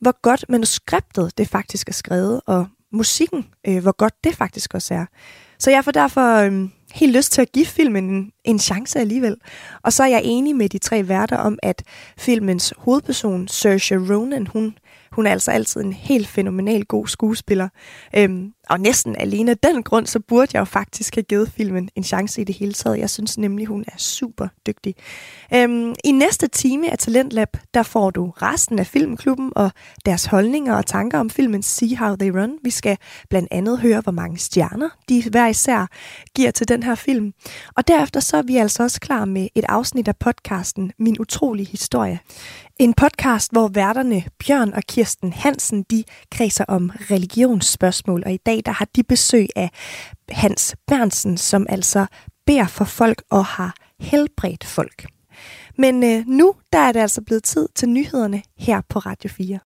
hvor godt manuskriptet det faktisk er skrevet, og musikken, øh, hvor godt det faktisk også er. Så jeg får derfor øh, helt lyst til at give filmen en, en chance alligevel. Og så er jeg enig med de tre værter om, at filmens hovedperson, Saoirse Ronan, hun hun er altså altid en helt fænomenal god skuespiller. Øhm, og næsten alene af den grund, så burde jeg jo faktisk have givet filmen en chance i det hele taget. Jeg synes nemlig, hun er super dygtig. Øhm, I næste time af Talentlab, der får du resten af Filmklubben og deres holdninger og tanker om filmen See How They Run. Vi skal blandt andet høre, hvor mange stjerner de hver især giver til den her film. Og derefter så er vi altså også klar med et afsnit af podcasten Min Utrolige Historie. En podcast, hvor værterne Bjørn og Kirsten Hansen, de kredser om religionsspørgsmål, og i dag der har de besøg af Hans Bernsen, som altså beder for folk og har helbredt folk. Men øh, nu der er det altså blevet tid til nyhederne her på Radio 4.